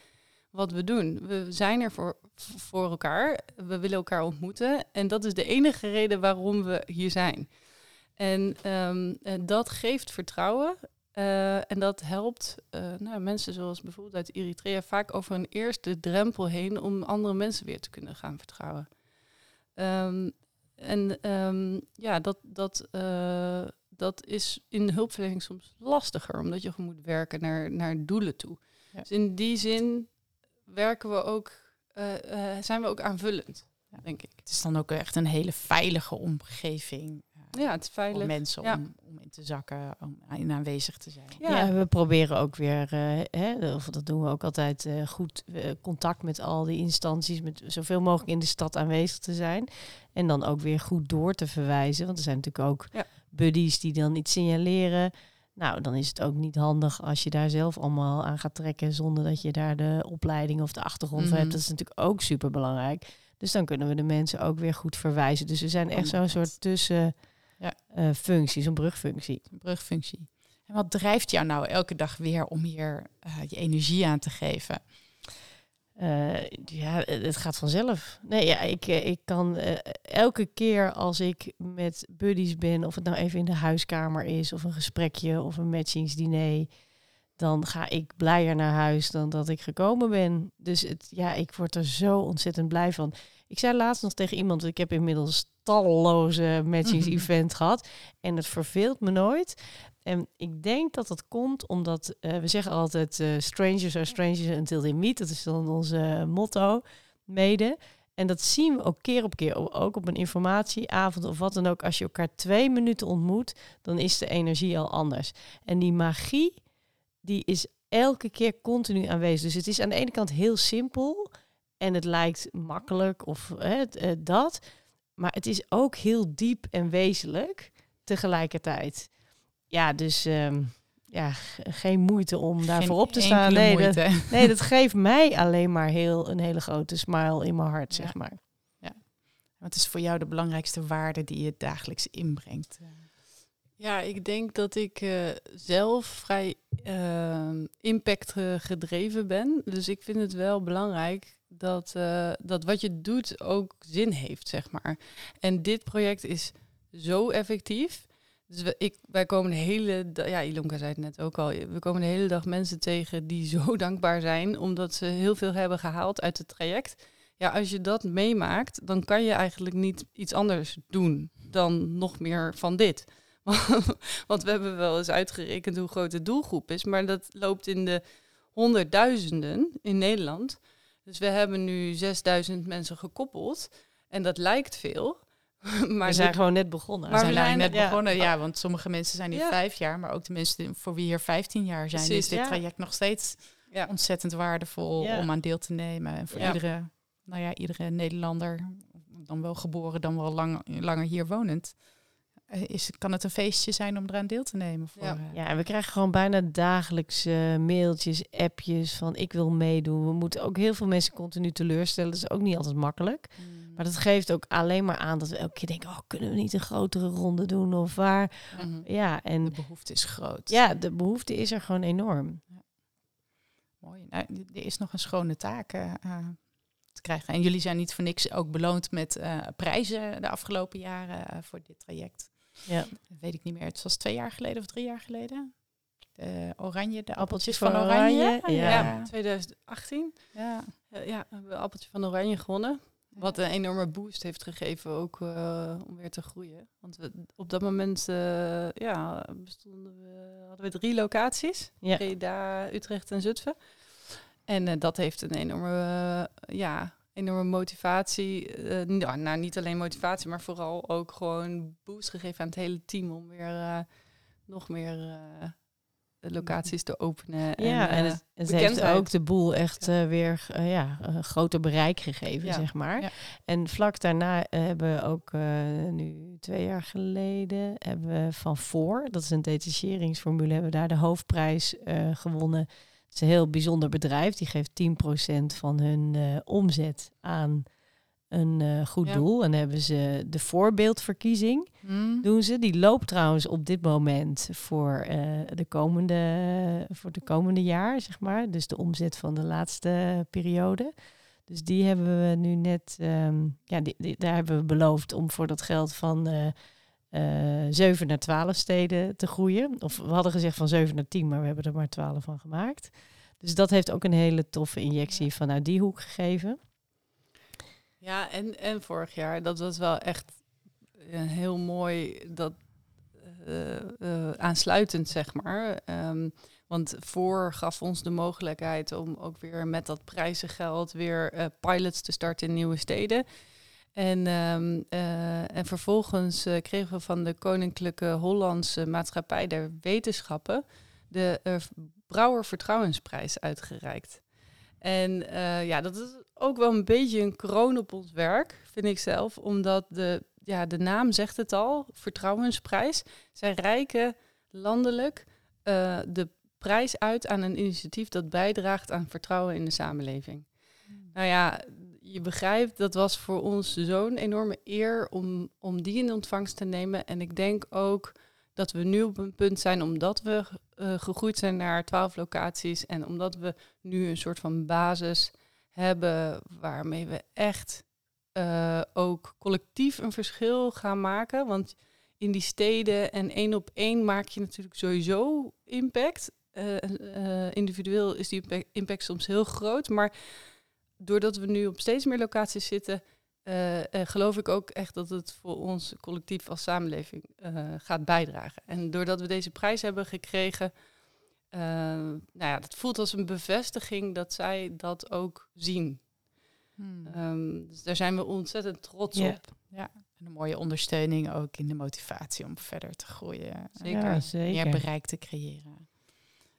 wat we doen. We zijn er voor, voor elkaar. We willen elkaar ontmoeten. En dat is de enige reden waarom we hier zijn. En, um, dat geeft vertrouwen. Uh, en dat helpt uh, nou, mensen zoals bijvoorbeeld uit Eritrea vaak over een eerste drempel heen om andere mensen weer te kunnen gaan vertrouwen. Um, en um, ja, dat, dat, uh, dat is in hulpverlening soms lastiger, omdat je moet werken naar, naar doelen toe. Ja. Dus in die zin werken we ook, zijn we ook aanvullend, ja. denk ik. Het is dan ook echt een hele veilige omgeving. Ja, het is veilig. Voor mensen ja. om, om in te zakken, om in aanwezig te zijn. Ja, ja we proberen ook weer, hè, of dat doen we ook altijd, goed contact met al die instanties, met zoveel mogelijk in de stad aanwezig te zijn. En dan ook weer goed door te verwijzen, want er zijn natuurlijk ook ja. buddies die dan iets signaleren. Nou, dan is het ook niet handig als je daar zelf allemaal aan gaat trekken zonder dat je daar de opleiding of de achtergrond mm -hmm. hebt. Dat is natuurlijk ook super belangrijk. Dus dan kunnen we de mensen ook weer goed verwijzen. Dus we zijn echt zo'n soort tussen ja. uh, functie, zo'n brugfunctie. Een brugfunctie. En wat drijft jou nou elke dag weer om hier uh, je energie aan te geven? Uh, ja, het gaat vanzelf. Nee, ja, ik, ik kan uh, elke keer als ik met buddies ben, of het nou even in de huiskamer is, of een gesprekje of een matchingsdiner, dan ga ik blijer naar huis dan dat ik gekomen ben. Dus het, ja, ik word er zo ontzettend blij van. Ik zei laatst nog tegen iemand, ik heb inmiddels talloze matchings-event gehad en het verveelt me nooit. En ik denk dat dat komt omdat uh, we zeggen altijd uh, strangers are strangers until they meet. Dat is dan onze motto mede. En dat zien we ook keer op keer, ook op een informatieavond of wat dan ook. Als je elkaar twee minuten ontmoet, dan is de energie al anders. En die magie, die is elke keer continu aanwezig. Dus het is aan de ene kant heel simpel en het lijkt makkelijk of uh, dat. Maar het is ook heel diep en wezenlijk tegelijkertijd ja, dus um, ja, geen moeite om daarvoor op te staan. Nee dat, nee, dat geeft mij alleen maar heel een hele grote smile in mijn hart, ja. zeg maar. Ja. Wat is voor jou de belangrijkste waarde die je dagelijks inbrengt? Ja, ik denk dat ik uh, zelf vrij uh, impact gedreven ben. Dus ik vind het wel belangrijk dat, uh, dat wat je doet ook zin heeft, zeg maar. En dit project is zo effectief Dus we, ik, wij komen de hele dag, ja, Ilonka zei het net ook al, we komen de hele dag mensen tegen die zo dankbaar zijn omdat ze heel veel hebben gehaald uit het traject. Ja, als je dat meemaakt, dan kan je eigenlijk niet iets anders doen dan nog meer van dit. Want we hebben wel eens uitgerekend hoe groot de doelgroep is, maar dat loopt in de honderdduizenden in Nederland. Dus we hebben nu 6000 mensen gekoppeld en dat lijkt veel. Maar we zijn gewoon net begonnen. Maar we zijn, net begonnen, ja, want sommige mensen zijn hier vijf jaar, maar ook de mensen voor wie hier 15 jaar zijn, Precies, is dit traject nog steeds ontzettend waardevol om aan deel te nemen. En voor iedere, nou ja, iedere Nederlander, dan wel geboren, dan wel lang, langer hier wonend, is, kan het een feestje zijn om eraan deel te nemen. Voor, ja. Eh, ja, en we krijgen gewoon bijna dagelijks uh, mailtjes, appjes van ik wil meedoen. We moeten ook heel veel mensen continu teleurstellen. Dat is ook niet altijd makkelijk. Mm. Maar dat geeft ook alleen maar aan dat we elke keer denken, oh, kunnen we niet een grotere ronde doen of waar? Mhm. Ja, en de behoefte is groot. Ja, de behoefte is er gewoon enorm. Ja. Mooi. Nou, er is nog een schone taak te krijgen. En jullie zijn niet voor niks ook beloond met prijzen de afgelopen jaren voor dit traject. Ja. Dat weet ik niet meer. Het was twee jaar geleden of drie jaar geleden. De oranje, de appeltjes van, oranje. Ja. 2018. Ja. ja, we hebben appeltje van oranje gewonnen. Wat een enorme boost heeft gegeven ook uh, om weer te groeien. Want we, op dat moment uh, ja, bestonden we, hadden we drie locaties. Ja. Breda, Utrecht en Zutphen. En uh, dat heeft een enorme ja, enorme motivatie. Uh, nou, niet alleen motivatie, maar vooral ook gewoon boost gegeven aan het hele team om weer uh, nog meer uh, locaties te openen. Ja, en, het, het heeft ook de boel echt weer ja, een groter bereik gegeven, zeg maar. Ja. En vlak daarna hebben we ook nu twee jaar geleden hebben we van voor, dat is een detacheringsformule, hebben we daar de hoofdprijs gewonnen is een heel bijzonder bedrijf. Die geeft 10% van hun uh, omzet aan een uh, goed doel. En dan hebben ze de voorbeeldverkiezing. Hmm. Doen ze. Die loopt trouwens op dit moment voor, uh, de komende, voor de komende jaar, zeg maar. Dus de omzet van de laatste periode. Dus die hebben we nu net, um, ja, die, daar hebben we beloofd om voor dat geld van uh, 7 naar 12 steden te groeien. Of we hadden gezegd van 7 naar 10, maar we hebben er maar 12 van gemaakt. Dus dat heeft ook een hele toffe injectie vanuit die hoek gegeven. Ja, en, en vorig jaar, dat was wel echt een heel mooi, dat uh, uh, aansluitend zeg maar. Um, want voor gaf ons de mogelijkheid om ook weer met dat prijzengeld weer uh, pilots te starten in nieuwe steden. En, um, uh, en vervolgens uh, kregen we van de Koninklijke Hollandse Maatschappij der Wetenschappen de uh, Brouwer Vertrouwensprijs uitgereikt. En ja, dat is ook wel een beetje een kroon op ons werk, vind ik zelf, omdat de, ja, de naam zegt het al, Vertrouwensprijs. Zij reiken landelijk de prijs uit aan een initiatief dat bijdraagt aan vertrouwen in de samenleving. Hmm. Nou ja, je begrijpt, dat was voor ons zo'n enorme eer om, om die in ontvangst te nemen. En ik denk ook dat we nu op een punt zijn, omdat we uh, gegroeid zijn naar twaalf locaties en omdat we nu een soort van basis hebben waarmee we echt uh, ook collectief een verschil gaan maken. Want in die steden en één op één maak je natuurlijk sowieso impact. Uh, individueel is die impact soms heel groot, maar doordat we nu op steeds meer locaties zitten, uh, geloof ik ook echt dat het voor ons collectief als samenleving uh, gaat bijdragen. En doordat we deze prijs hebben gekregen, nou ja, dat voelt als een bevestiging dat zij dat ook zien. Hmm. Um, dus daar zijn we ontzettend trots op. Ja, en een mooie ondersteuning ook in de motivatie om verder te groeien. Zeker, ja, zeker. meer bereik te creëren.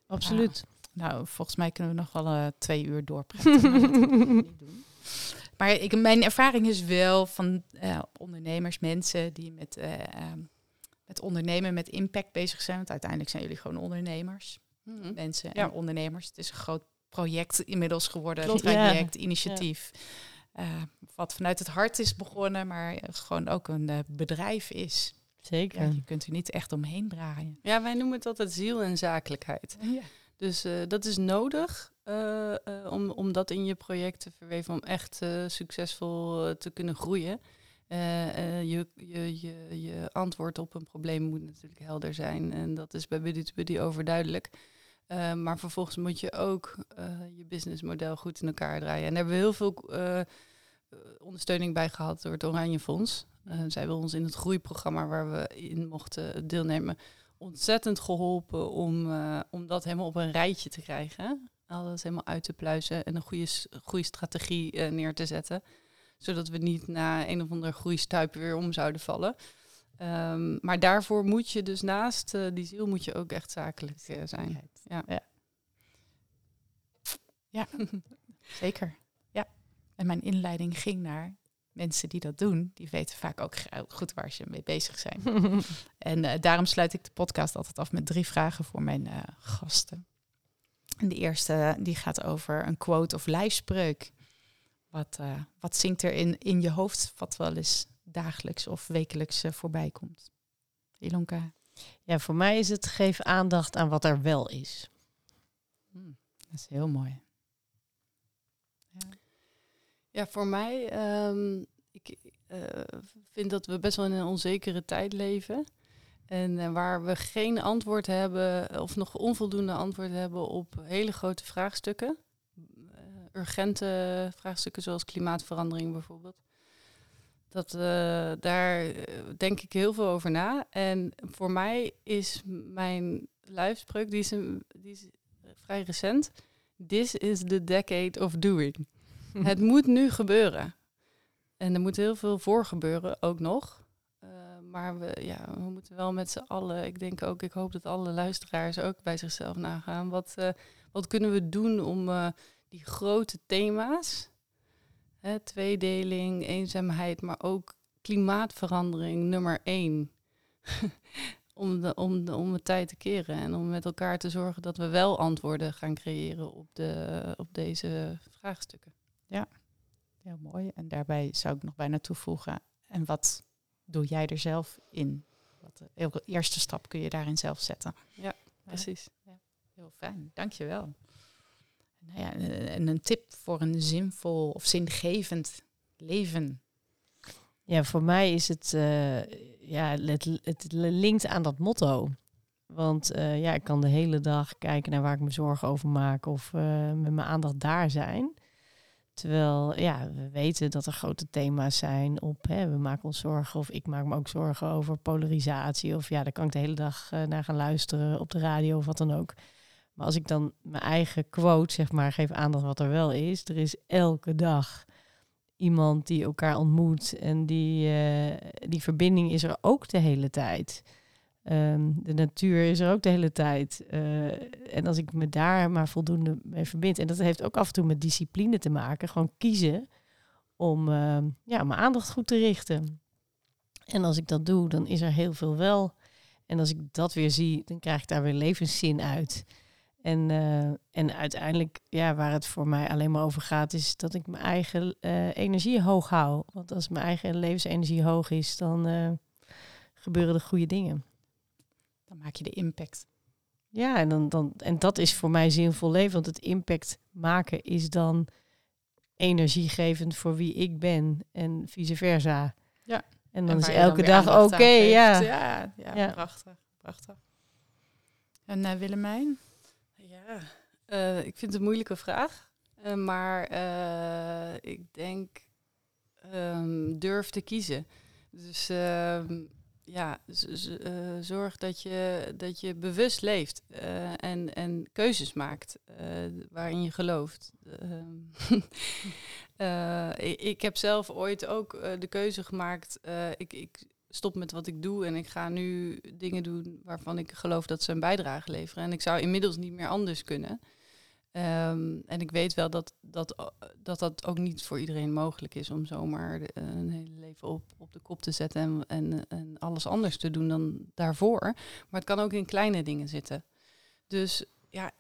Absoluut. Nou, volgens mij kunnen we nog wel uh, twee uur doorpraten. maar ik, mijn ervaring is wel van uh, ondernemers, mensen die met, uh, met ondernemen, met impact bezig zijn. Want uiteindelijk zijn jullie gewoon ondernemers. Mm Mensen en ondernemers. Het is een groot project inmiddels geworden. Klopt, traject, ja. initiatief. Ja. wat vanuit het hart is begonnen, maar gewoon ook een bedrijf is. Zeker. je kunt er niet echt omheen draaien. Ja, wij noemen het altijd ziel en zakelijkheid. Ja. Dus uh, dat is nodig uh, uh, om, om dat in je project te verweven om echt succesvol te kunnen groeien. Je, je, je, je antwoord op een probleem moet natuurlijk helder zijn. En dat is bij Buddy to Buddy overduidelijk. Maar vervolgens moet je ook je businessmodel goed in elkaar draaien. En daar hebben we heel veel ondersteuning bij gehad door het Oranje Fonds. zij hebben ons in het groeiprogramma waar we in mochten deelnemen ontzettend geholpen om, om dat helemaal op een rijtje te krijgen. Alles helemaal uit te pluizen en een goede, goede strategie neer te zetten zodat we niet na een of ander groeistuip weer om zouden vallen. Um, maar daarvoor moet je dus naast uh, die ziel moet je ook echt zakelijk zijn. Ja, ja. ja. zeker. Ja. En mijn inleiding ging naar mensen die dat doen. Die weten vaak ook goed waar ze mee bezig zijn. en uh, daarom sluit ik de podcast altijd af met drie vragen voor mijn gasten. En de eerste die gaat over een quote of lijfspreuk. Wat, uh, wat zingt er in, in je hoofd wat wel eens dagelijks of wekelijks voorbij komt? Ilonka? Ja, voor mij is het geef aandacht aan wat er wel is. Hmm, dat is heel mooi. Ja, voor mij, um, ik uh, vind dat we best wel in een onzekere tijd leven. En waar we geen antwoord hebben, of nog onvoldoende antwoord hebben op hele grote vraagstukken urgente vraagstukken zoals klimaatverandering bijvoorbeeld. Dat, daar eh, denk ik heel veel over na. En voor mij is mijn lijfspreuk, die is, die is vrij recent. This is the decade of doing. Het moet nu gebeuren. En er moet heel veel voor gebeuren, ook nog. Uh, maar we, ja, we moeten wel met z'n allen, ik denk ook, ik hoop dat alle luisteraars ook bij zichzelf nagaan. Wat, uh, wat kunnen we doen om uh, die grote thema's, hè, tweedeling, eenzaamheid, maar ook klimaatverandering nummer één. om, de, om, de, om het tijd te keren en om met elkaar te zorgen dat we wel antwoorden gaan creëren op, de, op deze vraagstukken. Ja, heel mooi. En daarbij zou ik nog bijna toevoegen, en wat doe jij er zelf in? Wat de eerste stap kun je daarin zelf zetten. Ja, precies. Ja, heel fijn, dankjewel nou ja, en een tip voor een zinvol of zingevend leven? Ja, voor mij is het, uh, ja, het, het linkt aan dat motto. Want uh, ja, ik kan de hele dag kijken naar waar ik me zorgen over maak of uh, met mijn aandacht daar zijn. Terwijl ja, we weten dat er grote thema's zijn op, hè, we maken ons zorgen of ik maak me ook zorgen over polarisatie. Of ja, daar kan ik de hele dag naar gaan luisteren op de radio of wat dan ook. Maar als ik dan mijn eigen quote, zeg maar, geef aandacht wat er wel is. Er is elke dag iemand die elkaar ontmoet. En die, uh, die verbinding is er ook de hele tijd. Um, de natuur is er ook de hele tijd. Uh, en als ik me daar maar voldoende mee verbind. En dat heeft ook af en toe met discipline te maken. Gewoon kiezen om uh, ja, mijn aandacht goed te richten. En als ik dat doe, dan is er heel veel wel. En als ik dat weer zie, dan krijg ik daar weer levenszin uit. En, uh, en uiteindelijk, ja, waar het voor mij alleen maar over gaat, is dat ik mijn eigen uh, energie hoog hou. Want als mijn eigen levensenergie hoog is, dan gebeuren er goede dingen. Dan maak je de impact. Ja, en, dan, dan, en dat is voor mij zinvol leven. Want het impact maken is dan energiegevend voor wie ik ben en vice versa. Ja. En dan is elke dag oké. Okay, ja. Ja, ja, ja, prachtig. prachtig. En Willemijn? Ja, uh, ik vind het een moeilijke vraag. Uh, maar uh, ik denk um, durf te kiezen. Dus ehm, ja, zorg dat je, dat je bewust leeft en, en keuzes maakt waarin je gelooft. ik, ik, heb zelf ooit ook de keuze gemaakt. ik, ik stop met wat ik doe en ik ga nu dingen doen waarvan ik geloof dat ze een bijdrage leveren. En ik zou inmiddels niet meer anders kunnen. Um, en ik weet wel dat dat, dat dat ook niet voor iedereen mogelijk is om zomaar een hele leven op, op de kop te zetten en, en, en alles anders te doen dan daarvoor. Maar het kan ook in kleine dingen zitten. Dus ja,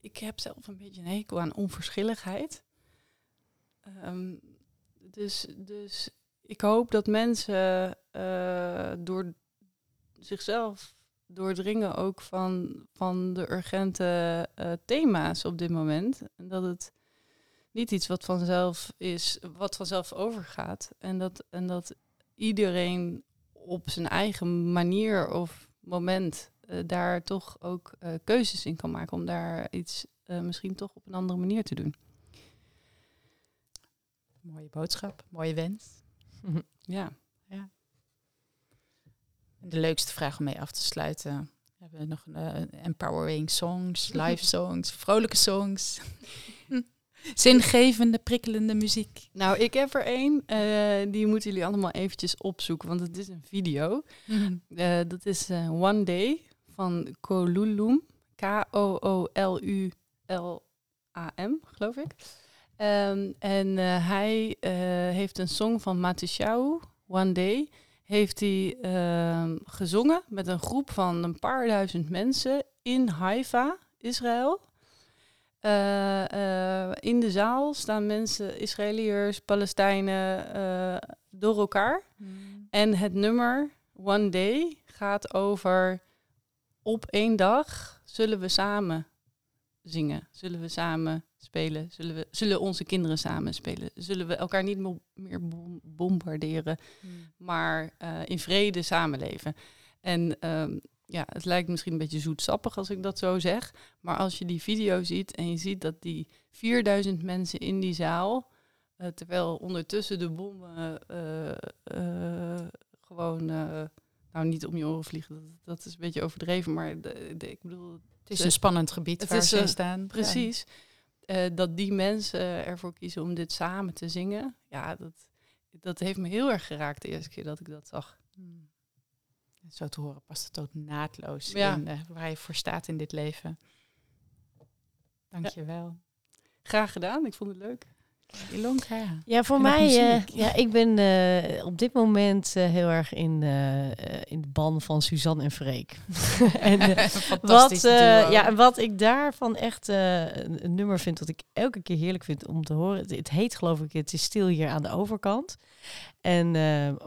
ik heb zelf een beetje een hekel aan onverschilligheid. Um, dus, dus ik hoop dat mensen uh, door zichzelf doordringen ook van, van de urgente uh, thema's op dit moment. En dat het niet iets wat vanzelf is, wat vanzelf overgaat. En dat, en dat iedereen op zijn eigen manier of moment eh, daar toch ook eh, keuzes in kan maken om daar iets eh, misschien toch op een andere manier te doen. Mooie boodschap, mooie wens. Ja. De leukste vraag om mee af te sluiten. We hebben nog een eh, empowering songs, live songs, vrolijke songs. Zingevende, prikkelende muziek. Nou, ik heb er één. eh, die moeten jullie allemaal eventjes opzoeken, want het is een video. Eh, dat is One Day van Kolulum. K-O-O-L-U-L-A-M, geloof ik. Ehm, en hij heeft een song van Matishau, One Day, heeft hij ehm, gezongen met een groep van een paar duizend mensen in Haifa, Israël. Eh, eh, in de zaal staan mensen, Israëliërs, Palestijnen, eh, door elkaar. En het nummer One Day gaat over op één dag zullen we samen zingen, zullen we samen spelen, zullen, we, zullen onze kinderen samen spelen, zullen we elkaar niet meer bom- bombarderen, maar eh, in vrede samenleven. En ehm, ja, het lijkt misschien een beetje zoetsappig als ik dat zo zeg, maar als je die video ziet en je ziet dat die 4000 mensen in die zaal, eh, terwijl ondertussen de bommen eh, gewoon, nou niet om je oren vliegen, dat, dat is een beetje overdreven, maar de, de- ik bedoel, Het is een spannend gebied Het waar ze eh, staan. precies, eh, dat die mensen ervoor kiezen om dit samen te zingen, ja, dat, dat heeft me heel erg geraakt de eerste keer dat ik dat zag. Hmm. Zo te horen past het ook naadloos Ja. in eh, waar je voor staat in dit leven. Dank je wel. Graag gedaan, ik vond het leuk. Ilonka. Ja, voor mij, eh, ja, ik ben eh, op dit moment eh, heel erg in, in de ban van Suzanne en Freek. en, wat, ja, en wat ik daarvan echt een, een nummer vind dat ik elke keer heerlijk vind om te horen. Het, het heet geloof ik, het is stil hier aan de overkant. En,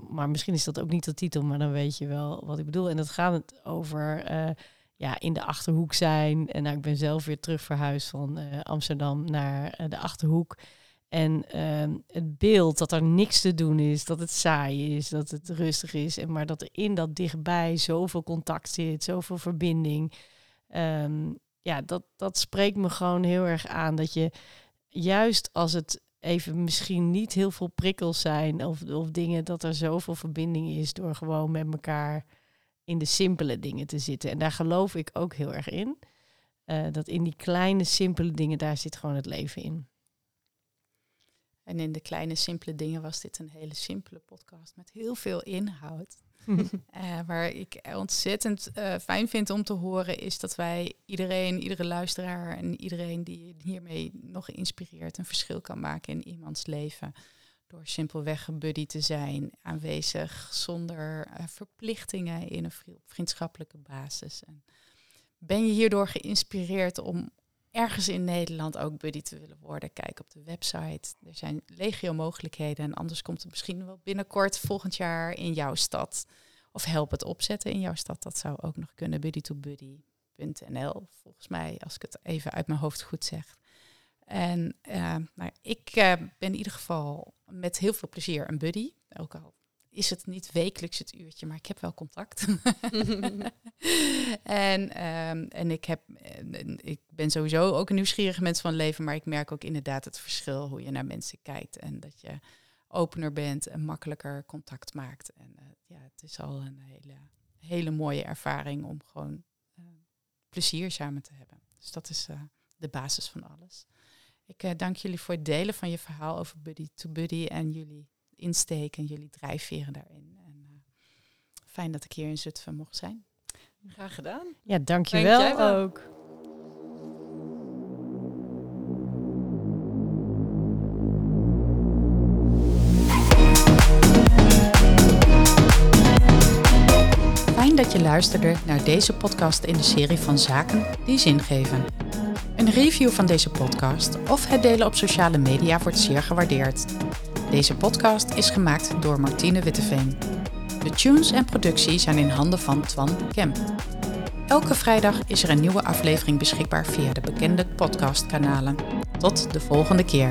maar misschien is dat ook niet de titel, maar dan weet je wel wat ik bedoel. En dat gaat het over ja, in de Achterhoek zijn. En nou, ik ben zelf weer terug verhuisd van Amsterdam naar de Achterhoek. En ehm, het beeld dat er niks te doen is, dat het saai is, dat het rustig is. En maar dat er in dat dichtbij zoveel contact zit, zoveel verbinding. Ehm, ja, dat, dat spreekt me gewoon heel erg aan. Dat je juist als het even misschien niet heel veel prikkels zijn of, of dingen, dat er zoveel verbinding is door gewoon met elkaar in de simpele dingen te zitten. En daar geloof ik ook heel erg in. Eh, dat in die kleine, simpele dingen, daar zit gewoon het leven in. En in de kleine, simpele dingen was dit een hele simpele podcast met heel veel inhoud. Eh, waar ik ontzettend eh, fijn vind om te horen is dat wij iedereen, iedere luisteraar en iedereen die hiermee nog geïnspireerd een verschil kan maken in iemands leven. Door simpelweg een buddy te zijn, aanwezig zonder eh, verplichtingen in een vri- vriendschappelijke basis. En ben je hierdoor geïnspireerd om ergens in Nederland ook buddy te willen worden? Kijk op de website. Er zijn legio mogelijkheden en anders komt het misschien wel binnenkort volgend jaar in jouw stad. Of help het opzetten in jouw stad. Dat zou ook nog kunnen. buddy2buddy.nl volgens mij, als ik het even uit mijn hoofd goed zeg. En nou, ik eh, ben in ieder geval met heel veel plezier een buddy. Ook al is het niet wekelijks het uurtje, maar ik heb wel contact. en, ehm, en ik, heb, ik ben sowieso ook een nieuwsgierige mens van leven, maar ik merk ook inderdaad het verschil hoe je naar mensen kijkt. En dat je opener bent en makkelijker contact maakt. En eh, ja, het is al een hele, hele mooie ervaring om gewoon eh, plezier samen te hebben. Dus dat is eh, de basis van alles. Ik dank jullie voor het delen van je verhaal over Buddy to Buddy en jullie insteek en jullie drijfveren daarin. En eh, fijn dat ik hier in Zutphen mocht zijn. Graag gedaan. Ja, Dank dankjewel jij wel. ook. Fijn dat je luisterde naar deze podcast in de serie van Zaken die zin geven. Een review van deze podcast of het delen op sociale media wordt zeer gewaardeerd. Deze podcast is gemaakt door Martine Witteveen. De tunes en productie zijn in handen van Twan Kemp. Elke vrijdag is er een nieuwe aflevering beschikbaar via de bekende podcastkanalen. Tot de volgende keer.